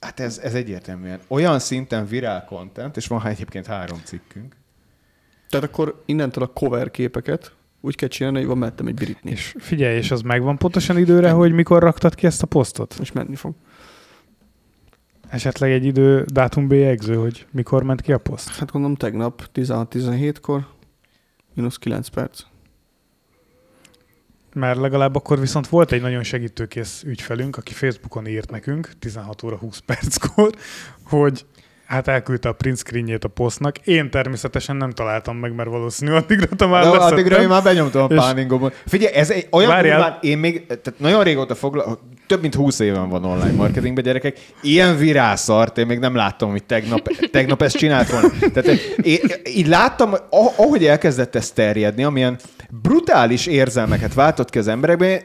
hát ez, ez egyértelműen olyan szinten virál content, és van egyébként három cikkünk, Tehát akkor innentől a cover képeket úgy kell csinálni, hogy van mellettem egy Britney. És figyelj, és az megvan pontosan időre, hogy mikor raktad ki ezt a posztot? És menni fog. Esetleg egy idő dátum bélyegző, hogy mikor ment ki a poszt? Hát gondolom tegnap 16-17-kor, mínusz 9 perc. Mert legalább akkor viszont volt egy nagyon segítőkész ügyfelünk, aki Facebookon írt nekünk 16 óra 20 perckor, hogy Hát elküldte a print screenjét a posztnak. Én természetesen nem találtam meg, mert valószínű addigra már De addigra én már benyomtam a És- páningomon. Figyelj, ez egy olyan Várjál. durván, én még, tehát nagyon régóta foglal, több mint 20 éven van online marketingben gyerekek, ilyen virászart én még nem láttam, hogy tegnap, tegnap ezt csinált volna. Tehát én, így láttam, ah- ahogy elkezdett ez terjedni, amilyen brutális érzelmeket váltott ki az emberekben,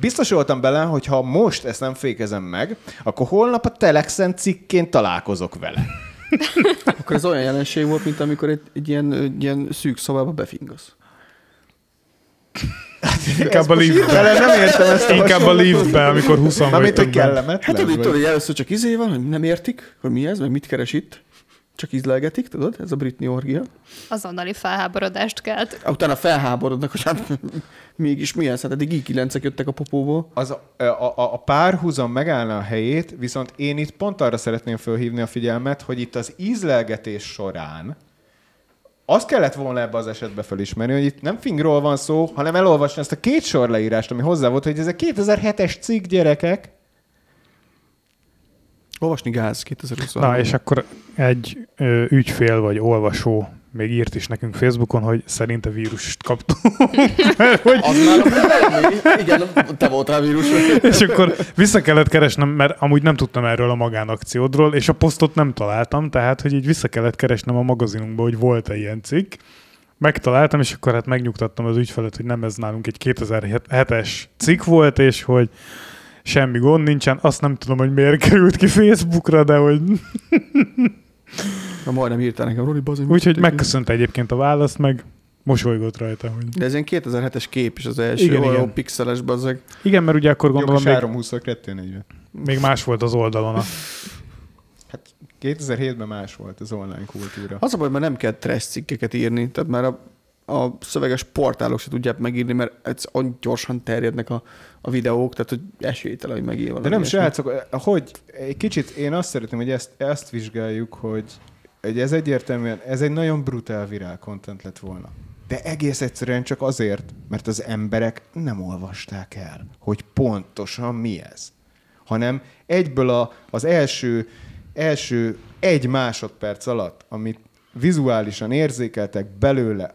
biztos voltam bele, hogy ha most ezt nem fékezem meg, akkor holnap a Telexen cikként találkozok vele. *laughs* Akkor ez olyan jelenség volt, mint amikor egy, egy, ilyen, egy ilyen szűk szobába befingasz. Inkább a liftbe. Nem értem ezt a Inkább a liftbe, amikor 20 Mármint, hogy vagytok benne. kellemetlen. Hát tudod, hogy először csak izé van, hogy nem értik, hogy mi ez, meg mit keres itt. Csak ízlelgetik, tudod? Ez a Britney orgia. Azonnali felháborodást kelt. Utána felháborodnak, hogy hát mégis milyen, hát eddig i 9 jöttek a popóból. az a, a, a, a párhuzam megállna a helyét, viszont én itt pont arra szeretném felhívni a figyelmet, hogy itt az ízlelgetés során azt kellett volna ebbe az esetbe felismerni, hogy itt nem fingról van szó, hanem elolvasni ezt a két sor leírást, ami hozzá volt, hogy ez a 2007-es cikk gyerekek. Olvasni gáz 2023. Na, és akkor egy ö, ügyfél vagy olvasó még írt is nekünk Facebookon, hogy szerinte vírust kaptunk. *laughs* Mert hogy, Az már a Igen, te voltál vírus. és akkor vissza kellett keresnem, mert amúgy nem tudtam erről a magánakciódról, és a posztot nem találtam, tehát hogy így vissza kellett keresnem a magazinunkba, hogy volt-e ilyen cikk. Megtaláltam, és akkor hát megnyugtattam az ügyfelet, hogy nem ez nálunk egy 2007-es cikk volt, és hogy semmi gond nincsen. Azt nem tudom, hogy miért került ki Facebookra, de hogy Na, majdnem írtál nekem, Roli, bazony. Úgyhogy megköszönte egyébként a választ, meg mosolygott rajta. Hogy... De ez ilyen 2007-es kép is az első, Igen, igen, olyan igen. pixeles bazzeg. Igen, mert ugye akkor gondolom Gondolom, még, 3 20 240. még más volt az oldalon. A... Hát 2007-ben más volt az online kultúra. Az a baj, mert nem kell trash cikkeket írni, tehát már a, a szöveges portálok se tudják megírni, mert ez olyan gyorsan terjednek a, a videók, tehát hogy esélytelen, hogy megír valami De nem, srácok, hogy egy kicsit én azt szeretném, hogy ezt, ezt vizsgáljuk, hogy, hogy ez egyértelműen, ez egy nagyon brutál virál content lett volna. De egész egyszerűen csak azért, mert az emberek nem olvasták el, hogy pontosan mi ez. Hanem egyből a, az első, első egy másodperc alatt, amit vizuálisan érzékeltek belőle,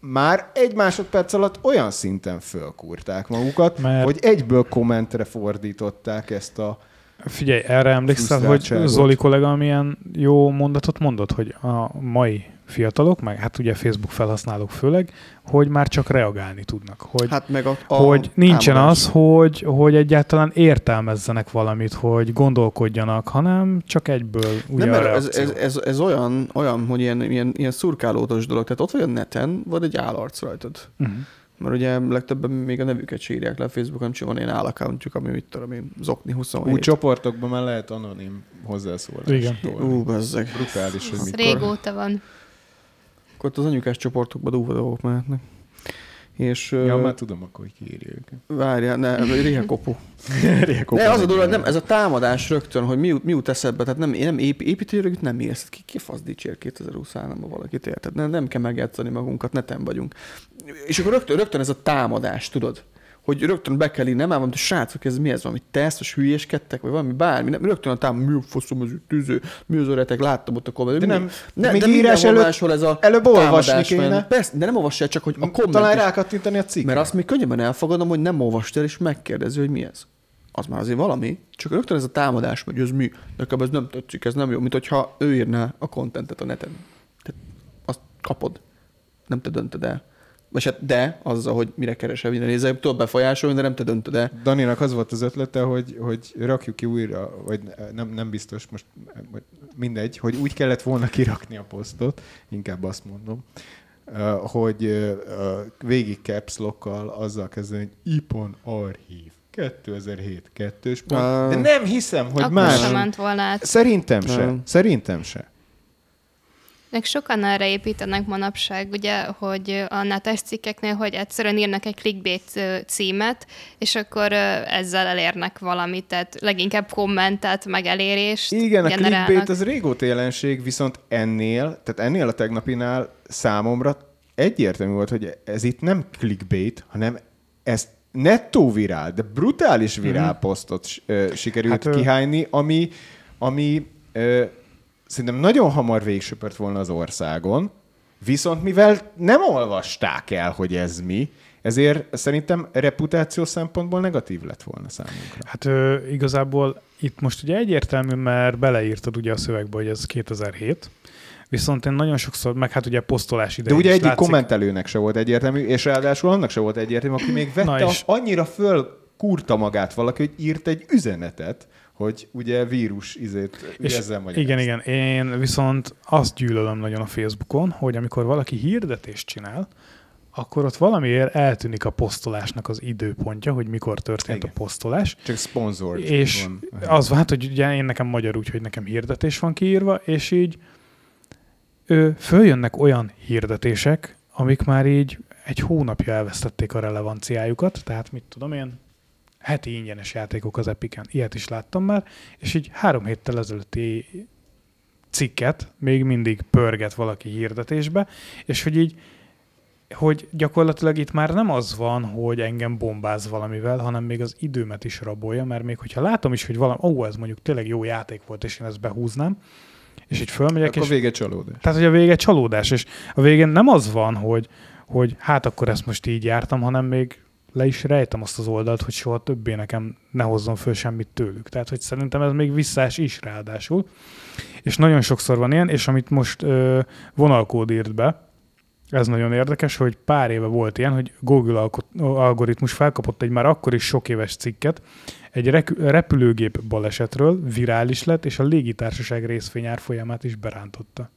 már egy másodperc alatt olyan szinten fölkúrták magukat, Mert- hogy egyből kommentre fordították ezt a... Figyelj, erre emlékszel, hogy. Zoli kollega milyen jó mondatot mondott, hogy a mai fiatalok, meg hát ugye Facebook felhasználók főleg, hogy már csak reagálni tudnak. Hogy, Hát meg a, a hogy nincsen támadás. az, hogy, hogy egyáltalán értelmezzenek valamit, hogy gondolkodjanak, hanem csak egyből ugye Nem, mert ez, ez, ez, ez, olyan, olyan, hogy ilyen, ilyen, ilyen szurkálódós dolog. Tehát ott vagy a neten, vagy egy állarc rajtad. Uh-huh. Mert ugye legtöbben még a nevüket sírják le a Facebookon, csak van ilyen állaccountjuk, ami mit tudom én, Zokni 27. Úgy csoportokban már lehet anonim hozzászólás. Igen. Ú, bezzeg. Brutális, hogy mikor. régóta van. Akkor ott az anyukás csoportokban dúva dolgok mehetnek. És Ja, ja, már tudom, akkor hogy kiírja őket. várjál, ne, *laughs* réhekopu. Ne, az a dolog, nem, ez a támadás rögtön, hogy mi, mi jut eszedbe, tehát nem, nem ép, építőjövőt nem érsz, ki, ki fasz dicsér 2023-ban valakit, érted? Nem, nem kell megjátszani magunkat, neten vagyunk. És akkor rögtön, rögtön ez a támadás, tudod? Hogy rögtön be kell írni, nem mondom, hogy srácok, ez mi ez, valami teszt, most hülyéskedtek, vagy valami bármi, nem, rögtön a támadás, mi a faszom, az tűző, mi az öretek, láttam ott a komment. De nem- ne, még de írás előtt- ez a előbb olvasni kéne. Persze, de nem olvassál csak, hogy a komment Talán rákattintani a cikkre. mert azt még könnyebben elfogadom, hogy nem olvastál, és megkérdezi, hogy mi ez. Az már azért valami, csak rögtön ez a támadás, hogy ez mi, nekem ez nem tetszik, ez nem jó, mint hogyha ő írná a kontentet a neten. Tehát azt kapod, nem te döntöd el. Vagy hát de, azzal, hogy mire keresel minden néző, tudod befolyásolni, de nem te döntöd el. Daninak az volt az ötlete, hogy, hogy rakjuk ki újra, vagy nem, nem biztos, most mindegy, hogy úgy kellett volna kirakni a posztot, inkább azt mondom, uh, hogy uh, végig caps lockkal azzal kezdeni, hogy Ipon Archív 2007 kettős pont. Ah. De nem hiszem, hogy Akkor más. sem ment volna át. Szerintem se. Szerintem se. Meg sokan erre építenek manapság, ugye, hogy a netes cikkeknél, hogy egyszerűen írnak egy clickbait címet, és akkor ezzel elérnek valamit, tehát leginkább kommentet, meg elérést Igen, a generálnak. clickbait az régóta jelenség, viszont ennél, tehát ennél a tegnapinál számomra egyértelmű volt, hogy ez itt nem clickbait, hanem ez nettó virál, de brutális virál posztot ö, sikerült Hát, kihányni, ami, ami ö, szerintem nagyon hamar végsöpört volna az országon, viszont mivel nem olvasták el, hogy ez mi, ezért szerintem reputáció szempontból negatív lett volna számunkra. Hát ö, igazából itt most ugye egyértelmű, mert beleírtad ugye a szövegbe, hogy ez 2007, viszont én nagyon sokszor, meg hát ugye posztolás De idején ugye egyik látszik, kommentelőnek se volt egyértelmű, és ráadásul annak se volt egyértelmű, aki még vette, Na és- annyira föl kurta magát valaki, hogy írt egy üzenetet, hogy ugye vírus izét És ezzel magyarázta. igen, igen. Én viszont azt gyűlölöm nagyon a Facebookon, hogy amikor valaki hirdetést csinál, akkor ott valamiért eltűnik a posztolásnak az időpontja, hogy mikor történt Igen. a posztolás, Csak sponsored és van. az van, hát, hogy ugye én nekem magyar úgy, hogy nekem hirdetés van kiírva, és így ő, följönnek olyan hirdetések, amik már így egy hónapja elvesztették a relevanciájukat, tehát mit tudom én, heti ingyenes játékok az Epiken, ilyet is láttam már, és így három héttel ezelőtti cikket még mindig pörget valaki hirdetésbe, és hogy így hogy gyakorlatilag itt már nem az van, hogy engem bombáz valamivel, hanem még az időmet is rabolja, mert még hogyha látom is, hogy valami, ó, ez mondjuk tényleg jó játék volt, és én ezt behúznám, és így fölmegyek, Akkor és vége csalódás. tehát, hogy a vége csalódás, és a végén nem az van, hogy, hogy hát akkor ezt most így jártam, hanem még le is rejtem azt az oldalt, hogy soha többé nekem ne hozzon föl semmit tőlük. Tehát, hogy szerintem ez még visszás is ráadásul. És nagyon sokszor van ilyen, és amit most ö, vonalkód írt be, ez nagyon érdekes, hogy pár éve volt ilyen, hogy Google algoritmus felkapott egy már akkor is sok éves cikket, egy repülőgép balesetről virális lett, és a légitársaság részvényár folyamát is berántotta.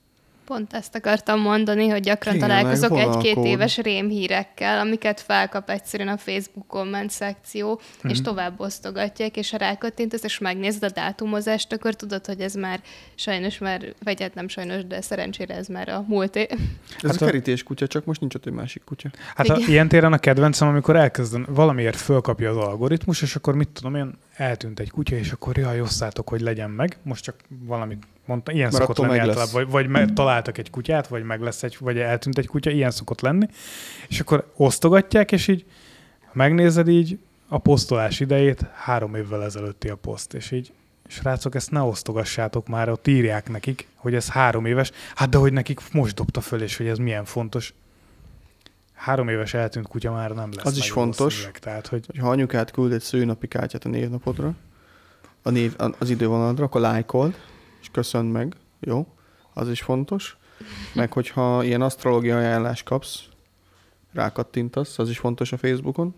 Pont ezt akartam mondani, hogy gyakran Tényleg, találkozok egy-két éves rémhírekkel, amiket felkap egyszerűen a Facebook komment szekció, mm-hmm. és tovább osztogatják, és ha rákattintasz, és megnézed a dátumozást, akkor tudod, hogy ez már sajnos már, vagy hát nem sajnos, de szerencsére ez már a múlté. Ez Hát a a- kerítés kutya, csak most nincs ott egy másik kutya. Hát a, Igen. ilyen téren a kedvencem, amikor elkezden, valamiért fölkapja az algoritmus, és akkor mit tudom én, eltűnt egy kutya, és akkor jaj, osszátok, hogy legyen meg. Most csak valamit mondta, ilyen Mert szokott lenni meg általában, vagy, vagy me- találtak egy kutyát, vagy meg lesz egy, vagy eltűnt egy kutya, ilyen szokott lenni. És akkor osztogatják, és így megnézed így a posztolás idejét, három évvel ezelőtti a poszt, és így srácok, ezt ne osztogassátok már, ott írják nekik, hogy ez három éves. Hát de hogy nekik most dobta föl, és hogy ez milyen fontos. Három éves eltűnt kutya már nem lesz. Az is fontos. Tehát, hogy hogy ha anyukát küld egy szőnapi kártyát a névnapodra, a név, az idővonalra, akkor lájkold, és köszönd meg, jó? Az is fontos. Meg hogyha ilyen asztrológia ajánlást kapsz, rákattintasz, az is fontos a Facebookon.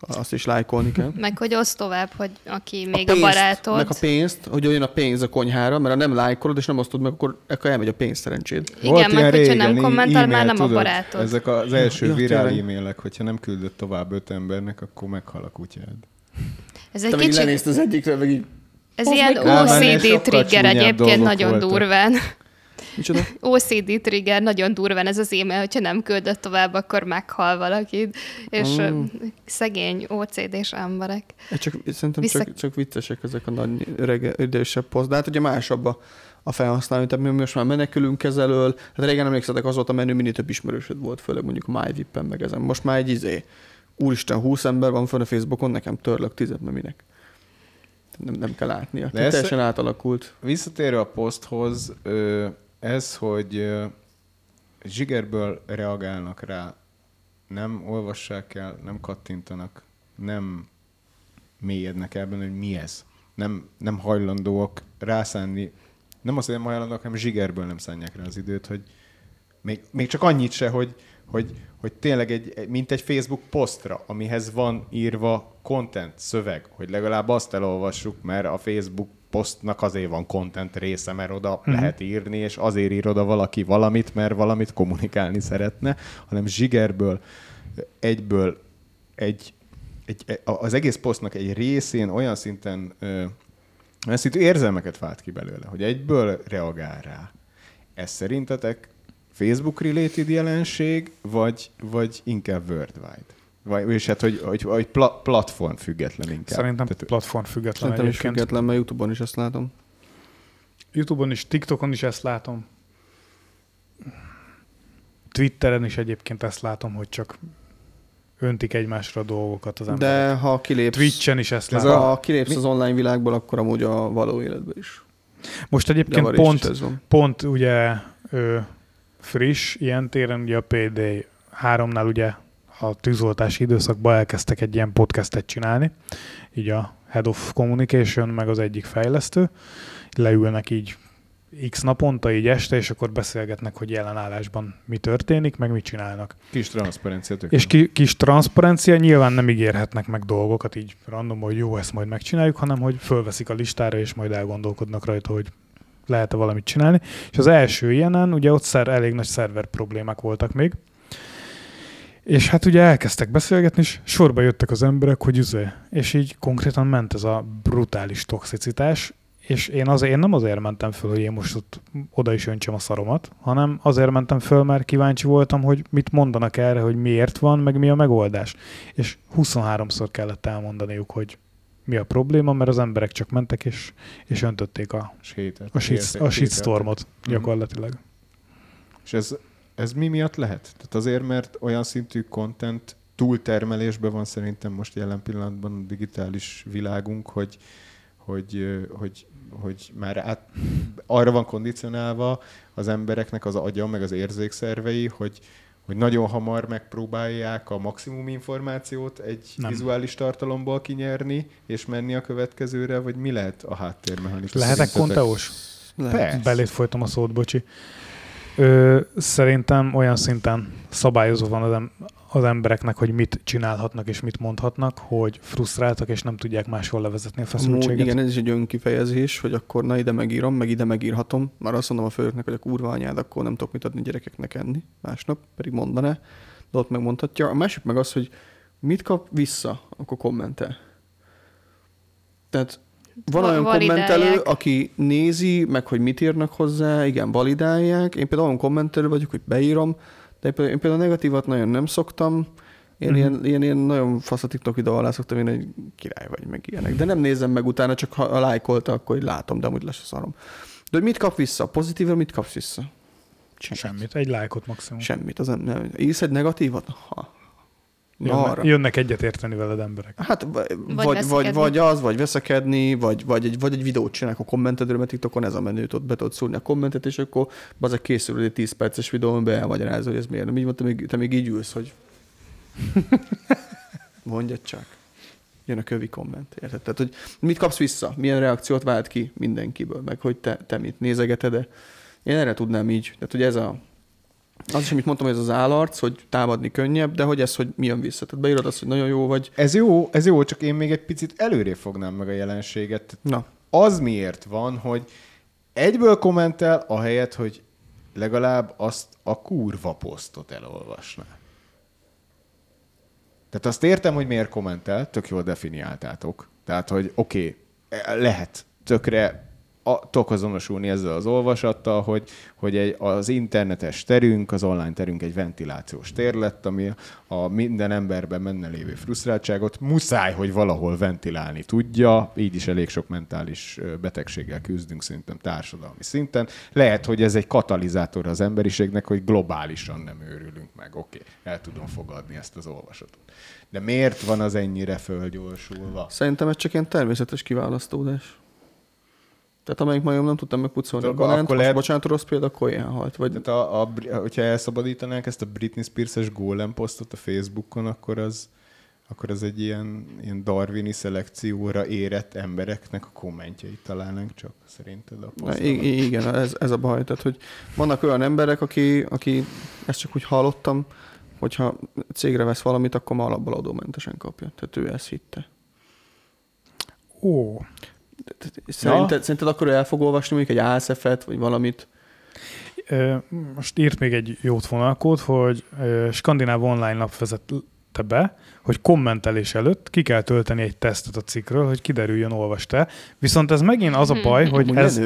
Azt is lájkolni kell. Meg hogy oszd tovább, hogy aki még pénzt, a barátod. Meg a pénzt, hogy olyan a pénz a konyhára, mert ha nem lájkolod és nem osztod meg, akkor, akkor elmegy a pénz szerencséd. Igen, meg hogyha nem kommentál, már nem a tudod, barátod. Ezek az első Ja, virál tényleg. e-mailek, hogyha nem küldött tovább öt embernek, akkor meghal a kutyád. Ez Te egy így kicsit, lenézd az egyikre, meg így, ez ilyen OCD trigger egyébként nagyon voltak. durván. Micsoda? *laughs* OCD trigger nagyon durván ez az e-mail, hogyha nem küldött tovább, akkor meghal valakit. És Mm. szegény OCD-s emberek. Ez csak, szerintem Vissza- csak, csak viccesek ezek a nagy idősebb poszt. De hát ugye másabb a, a felhasználó, tehát mi most már menekülünk ezelől. Hát régen emlékszetek, az volt a menü, minél több ismerősöd volt, főleg mondjuk a MyVip-en meg ezen. Most már egy izé, úristen, 20 ember van fönn a Facebookon, nekem törlök tizet, mert minek. Nem, nem kell látnia. De Tehát ezt- teljesen átalakult. Visszatérve a poszthoz, ö, ez, hogy zsigerből reagálnak rá, nem olvassák el, nem kattintanak, nem mélyednek el benne, hogy mi ez. Nem, nem hajlandóak rászánni, nem azt, hogy nem hajlandóak, hanem zsigerből nem szánják rá az időt, hogy még, még csak annyit se, hogy, hogy, hogy tényleg egy- mint egy Facebook posztra, amihez van írva content, szöveg, hogy legalább azt elolvassuk, mert a Facebook posztnak azért van content része, mert oda Mhm. uh-huh. lehet írni, és azért ír oda valaki valamit, mert valamit kommunikálni szeretne, hanem zsigerből, egyből egy, egy, az egész posztnak egy részén olyan szinten olyan szintű érzelmeket vált ki belőle, hogy egyből reagál rá. Ez szerintetek Facebook-related jelenség, vagy, vagy inkább worldwide? Vagy, és hát, hogy, hogy, hogy pla, platform független inkább. szerintem Tehát, platform független Szerintem is egyébként. független, mert Youtube-on is ezt látom. Youtube-on is, TikTokon is ezt látom. Twitteren is egyébként ezt látom, hogy csak öntik egymásra a dolgokat az emberek. De ha kilépsz, Twitchen is ezt Ez látom. ha kilépsz az online világból, akkor amúgy a való életben is. Most egyébként pont, is ez van. pont ugye ö, friss ilyen téren, ugye a PD 3-nál ugye a tűzoltási időszakban elkezdtek egy ilyen podcastet csinálni, így a Head of Communication, meg az egyik fejlesztő, leülnek így x naponta, így este, és akkor beszélgetnek, hogy jelenállásban mi történik, meg mit csinálnak. Kis transzparencia És ki, kis transzparencia, nyilván nem ígérhetnek meg dolgokat így random, hogy jó, ezt majd megcsináljuk, hanem hogy fölveszik a listára, és majd elgondolkodnak rajta, hogy lehet-e valamit csinálni. És az első ilyenen, ugye ott szer, elég nagy szerver problémák voltak még, és hát ugye elkezdtek beszélgetni, és sorba jöttek az emberek, hogy üzé. És így konkrétan ment ez a brutális toxicitás, és én, azért, én nem azért mentem föl, hogy én most ott oda is öntsem a szaromat, hanem azért mentem föl, mert kíváncsi voltam, hogy mit mondanak erre, hogy miért van, meg mi a megoldás. És 23-szor kellett elmondaniuk, hogy mi a probléma, mert az emberek csak mentek, és, és öntötték a, a, shit, a shitstormot Mhm. gyakorlatilag. És ez, ez mi miatt lehet? Tehát azért, mert olyan szintű content túltermelésben van szerintem most jelen pillanatban a digitális világunk, hogy, hogy, hogy, hogy már át, arra van kondicionálva az embereknek az agya, meg az érzékszervei, hogy, hogy nagyon hamar megpróbálják a maximum információt egy Nem. Vizuális tartalomból kinyerni, és menni a következőre, vagy mi lehet a háttérmechanizmus? Lehetek konteós? Lehet. Belét folytam a szót, bocsi. Ö, szerintem olyan szinten szabályozva van az, em- az embereknek, hogy mit csinálhatnak és mit mondhatnak, hogy frusztráltak és nem tudják máshol levezetni a Amúgy, feszültséget. igen, ez is egy önkifejezés, hogy akkor na ide megírom, meg ide megírhatom. Már azt mondom a főnöknek, hogy a kurva anyád, akkor nem tudok mit adni gyerekeknek enni másnap, pedig mondaná, de ott megmondhatja. A másik meg az, hogy mit kap vissza, akkor kommentel. Tehát van Va- olyan validálják. kommentelő, aki nézi, meg hogy mit írnak hozzá, igen, validálják. Én például olyan kommentelő vagyok, hogy beírom, de én például, negatívat nagyon nem szoktam. Én Mhm. ilyen, ilyen, ilyen nagyon fasz a TikTok videó alá szoktam, én egy király vagy, meg ilyenek. De nem nézem meg utána, csak ha a lájkolta, akkor így látom, de amúgy lesz a szarom. De hogy mit kap vissza? Pozitívra mit kapsz vissza? Semmit, egy lájkot maximum. Semmit. Az nem, nem. Írsz egy negatívat? Ha. Na, arra. Jönnek, jönnek egyet érteni veled emberek. Hát vagy, vagy, vagy, vagy az, vagy veszekedni, vagy, vagy, egy, vagy egy videót csinálnak a kommentedről, mert TikTokon ez a menő, ott be tudod szúrni a kommentet, és akkor az készül egy 10 perces videó, amiben elmagyarázol, hogy ez miért. Nem így mondta, még, te még így ülsz, hogy *laughs* mondjad csak. Jön a kövi komment, érted? Tehát, hogy mit kapsz vissza? Milyen reakciót vált ki mindenkiből? Meg hogy te, te mit nézegeted-e? Én erre tudnám így. Tehát, hogy ez a, az is, amit mondtam, hogy ez az állarc, hogy támadni könnyebb, de hogy ez, hogy mi jön vissza. Tehát beírod azt, hogy nagyon jó vagy. Ez jó, ez jó, csak én még egy picit előrébb fognám meg a jelenséget. Na, Az miért van, hogy egyből kommentel, ahelyett, hogy legalább azt a kurva posztot elolvasná. Tehát azt értem, hogy miért kommentel, tök jól definiáltátok. Tehát, hogy oké, okay, lehet tökre a, tudok azonosulni ezzel az olvasattal, hogy, hogy egy, az internetes terünk, az online terünk egy ventilációs tér lett, ami a minden emberben menne lévő frusztráltságot muszáj, hogy valahol ventilálni tudja, így is elég sok mentális betegséggel küzdünk szerintem társadalmi szinten. Lehet, hogy ez egy katalizátor az emberiségnek, hogy globálisan nem őrülünk meg. Oké, okay, el tudom fogadni ezt az olvasatot. De miért van az ennyire fölgyorsulva? Szerintem ez csak ilyen természetes kiválasztódás. Tehát amelyik majom nem tudtam megpucolni a Akkor- banánt, akkor lehet- bocsánat, rossz példa, akkor ilyen halt. Vagy Tehát a, a, hogyha elszabadítanánk ezt a Britney Spears-es Golem posztot a Facebookon, akkor az, akkor az egy ilyen, ilyen darwini szelekcióra érett embereknek a kommentjeit találnánk csak, szerinted a Na, poszton? i- i- igen, ez, ez a baj. Tehát, hogy vannak olyan emberek, aki, aki ezt csak úgy hallottam, hogyha cégre vesz valamit, akkor már alapból adómentesen kapja. Tehát ő ezt hitte. Ó, Szerinted, szerinted akkor el fog olvasni mondjuk egy ASF-et, vagy valamit? Most írt még egy jót vonalkód, hogy Skandináv online lap vezette be, hogy kommentelés előtt ki kell tölteni egy tesztet a cikkről, hogy kiderüljön, olvastál. Viszont ez megint az a baj, hogy Amúgy ez,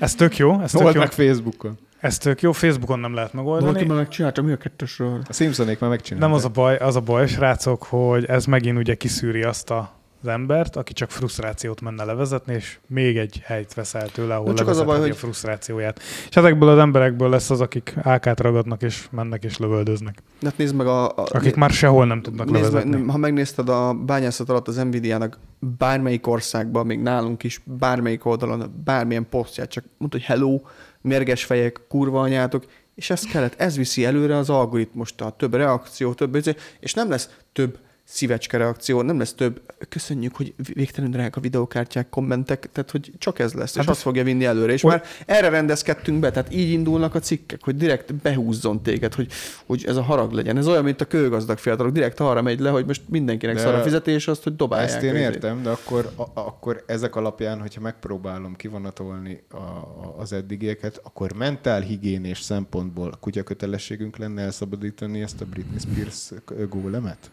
ez tök jó, ez tök Old jó, meg Facebookon. ez tök jó, Facebookon nem lehet Valaki megoldani. már megcsinálta, mi a kettesről? A Simpsonék már megcsinálták. Nem az a baj, az a baj, srácok, hogy ez megint ugye kiszűri azt a az embert, aki csak frusztrációt menne levezetni, és még egy helyt vesz el tőle, ahol csak az a baj, hogy- a frusztrációját. És ezekből az emberekből lesz az, akik AK-t ragadnak, és mennek és lövöldöznek. Hát nézd meg a... a Akik már sehol nem tudnak nézd levezetni. meg, ha megnézted a bányászat alatt az Nvidia-nak bármelyik országban, még nálunk is, bármelyik oldalon, bármilyen posztját, csak mondta, hogy hello, mérges fejek, kurva anyátok, és ez kellett, ez viszi előre az algoritmust, a több reakció, több, és nem lesz több szívecske reakció, nem lesz több, köszönjük, hogy végtelenül drága videókártyák, kommentek, tehát hogy csak ez lesz, és Hát azt fogja vinni előre. És Oly- már erre rendezkedtünk be, tehát így indulnak a cikkek, hogy direkt behúzzon téged, hogy, hogy ez a harag legyen. Ez olyan, mint a kőgazdag fiatalok, direkt arra megy le, hogy most mindenkinek De szar a fizetés, azt, hogy dobálják. Ezt én a értem, de akkor, a, akkor ezek alapján, hogyha megpróbálom kivonatolni a, a, az eddigieket, akkor mentálhigiénés szempontból a kutyakötelességünk lenne elszabadítani ezt a Britney Spears gólemet?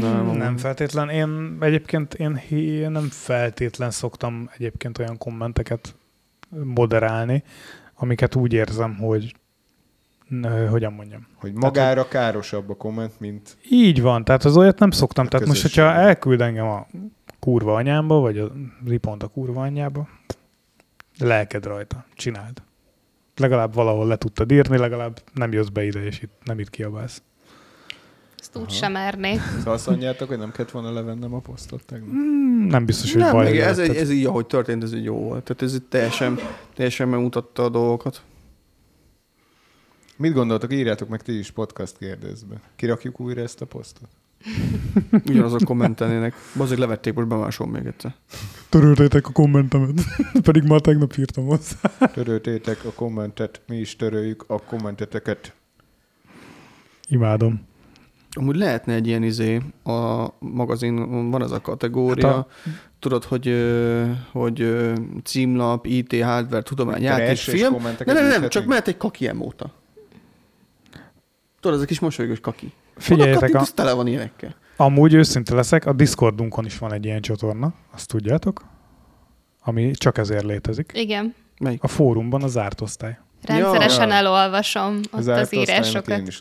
Nem, Nem feltétlen. Én egyébként én, én nem feltétlen szoktam egyébként olyan kommenteket moderálni, amiket úgy érzem, hogy ö, hogyan mondjam. Hogy magára károsabb a komment, mint Így van, tehát az olyat nem szoktam. Tehát most, hogyha elküld engem a kurva anyámba, vagy a ripont a kurva anyjába, lelked rajta, csináld. Legalább valahol le tudtad írni, legalább nem jössz be ide, és itt nem itt kiabálsz. Ezt úgy sem mernék. Szóval azt mondjátok, hogy nem kellett volna levennem a posztot tegnap? Hmm, nem biztos, hogy nem, baj ez, egy, ez így, ahogy történt, ez így jó volt. Tehát ez így teljesen, teljesen megmutatta a dolgokat. Mit gondoltok, írjátok meg ti is podcast kérdezbe. Kirakjuk újra ezt a posztot? Ugyanazok kommentelnének. Bazzik levették, most bemásolom még egyszer. Töröltétek a kommentemet, *laughs* pedig már tegnap írtam hozzá. Töröltétek a kommentet, mi is töröljük a kommenteteket. Imádom. Amúgy lehetne egy ilyen izé, a magazin, van ez a kategória, Hát a... tudod, hogy, hogy címlap, IT, hardware, tudomány, játék, Trash és film. Nem, nem, nem, csak mehet egy kaki emóta. Tudod, ez a kis mosolygós kaki. Figyeljetek, a... tele van ilyenekkel. amúgy őszinte leszek, a Discordunkon is van egy ilyen csatorna, azt tudjátok? Ami csak ezért létezik. Igen. Melyik? A fórumban a zárt osztály. Rendszeresen Ja. elolvasom ott Az az írásokat. Én is.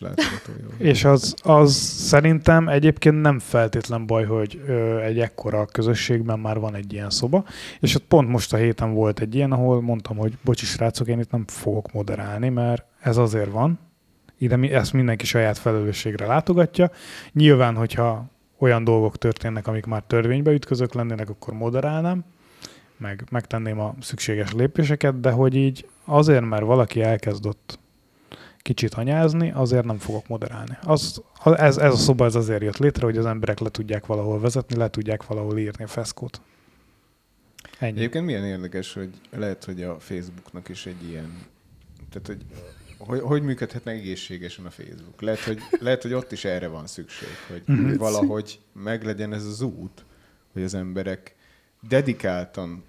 És az, az szerintem egyébként nem feltétlen baj, hogy ö, egy ekkora közösségben már van egy ilyen szoba, és ott pont most a héten volt egy ilyen, ahol mondtam, hogy bocsi srácok, én itt nem fogok moderálni, mert ez azért van, ide mi, ezt mindenki saját felelősségre látogatja. Nyilván, hogyha olyan dolgok történnek, amik már törvénybe ütközök lennének, akkor moderálnám, meg megtenném a szükséges lépéseket, de hogy így azért, mert valaki elkezdott kicsit anyázni, azért nem fogok moderálni. Az, ez, ez a szoba ez azért jött létre, hogy az emberek le tudják valahol vezetni, le tudják valahol írni a feszkót. Ennyi. Egyébként milyen érdekes, hogy lehet, hogy a Facebooknak is egy ilyen... Tehát, hogy hogy, hogy működhetne egészségesen a Facebook? Lehet hogy, lehet, hogy ott is erre van szükség, hogy Mhm. valahogy meglegyen ez az út, hogy az emberek dedikáltan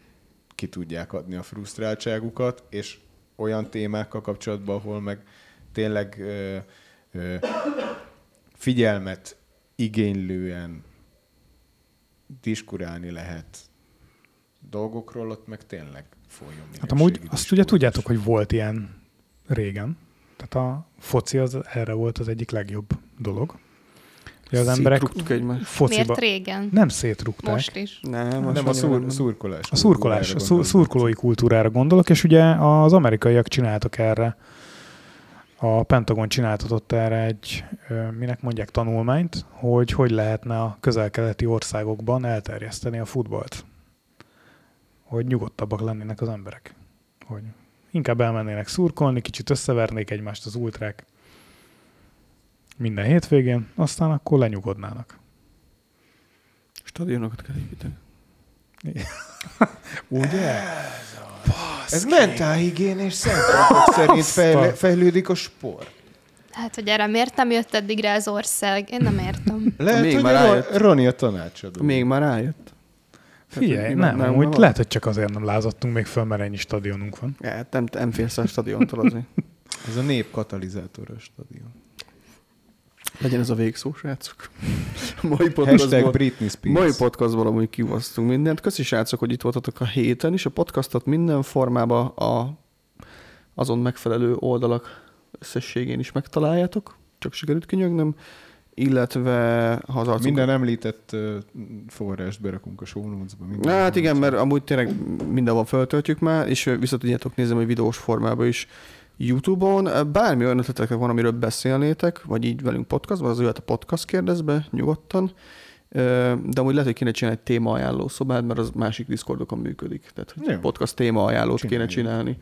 ki tudják adni a frusztráltságukat, és olyan témákkal kapcsolatban, ahol meg tényleg ö, ö, figyelmet igénylően diskurálni lehet dolgokról, ott meg tényleg folyjon Hát amúgy azt ugye tudjátok, hogy volt ilyen régen. Tehát a foci az erre volt az egyik legjobb dolog. Hogy az emberek fociba Miért régen? nem szétrugták. Most is. Nem, Nem, a szur, szurkolás. A szurkolás, a szur, szurkolói kultúrára gondolok, és ugye az amerikaiak csináltak erre, a Pentagon csináltatott erre egy, minek mondják, tanulmányt, hogy hogy lehetne a közel-keleti országokban elterjeszteni a futballt. Hogy nyugodtabbak lennének az emberek. Hogy inkább elmennének szurkolni, kicsit összevernék egymást az ultrák minden hétvégén, aztán akkor lenyugodnának. Stadionokat kell építeni. *laughs* Ugye? Ez mentálhigiénés szempontok szerint fejle, fejlődik a sport. Hát, hogy erre miért nem jött eddig rá az ország? Én nem értem. *laughs* Lehet, Még hogy már a. Roni a tanácsadó. Még már rájött. Figyelj, nem, nem- úgy lehet, hogy csak azért nem lázadtunk még föl, mert ennyi stadionunk van. Ja, hát nem, nem félsz a stadiontól azért. Ez a nép katalizátor a stadion. Legyen ez a végszó, srácok. Mai Hashtag podcastból, Britney Spears. mai podcastból amúgy kivasztunk mindent. Köszi srácok, hogy itt voltatok a héten is. A podcastot minden formában a, azon megfelelő oldalak összességén is megtaláljátok. Csak sikerült kinyögnöm. illetve ha az arcunkat... Minden említett uh, forrást berakunk a show notes-ba. minden Hát igen, mert amúgy tényleg mindenhol feltöltjük már, és vissza tudjátok nézni hogy videós formában is YouTube-on. Bármi olyan ötletek van, amiről beszélnétek, vagy így velünk podcastban, az jöhet a podcast kérdezbe nyugodtan. De amúgy lehet, hogy kéne csinálni egy téma ajánló szobát, mert az másik Discordokon működik. Tehát hogy Jó. podcast téma ajánlót kéne Csináljuk. csinálni.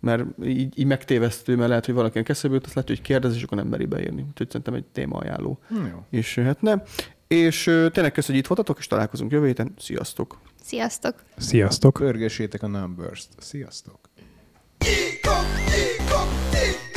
Mert így, így megtévesztő, mert lehet, hogy valakinek eszébe jut, azt lehet, hogy kérdez, és akkor nem meri beírni. Úgyhogy szerintem egy téma ajánló Hm, Jó. is jöhetne. És tényleg köszönjük, hogy itt voltatok, és találkozunk jövő héten. Sziasztok! Sziasztok! Sziasztok! Pörgessétek a numbers-t. Sziasztok! Tick-tock, Hey!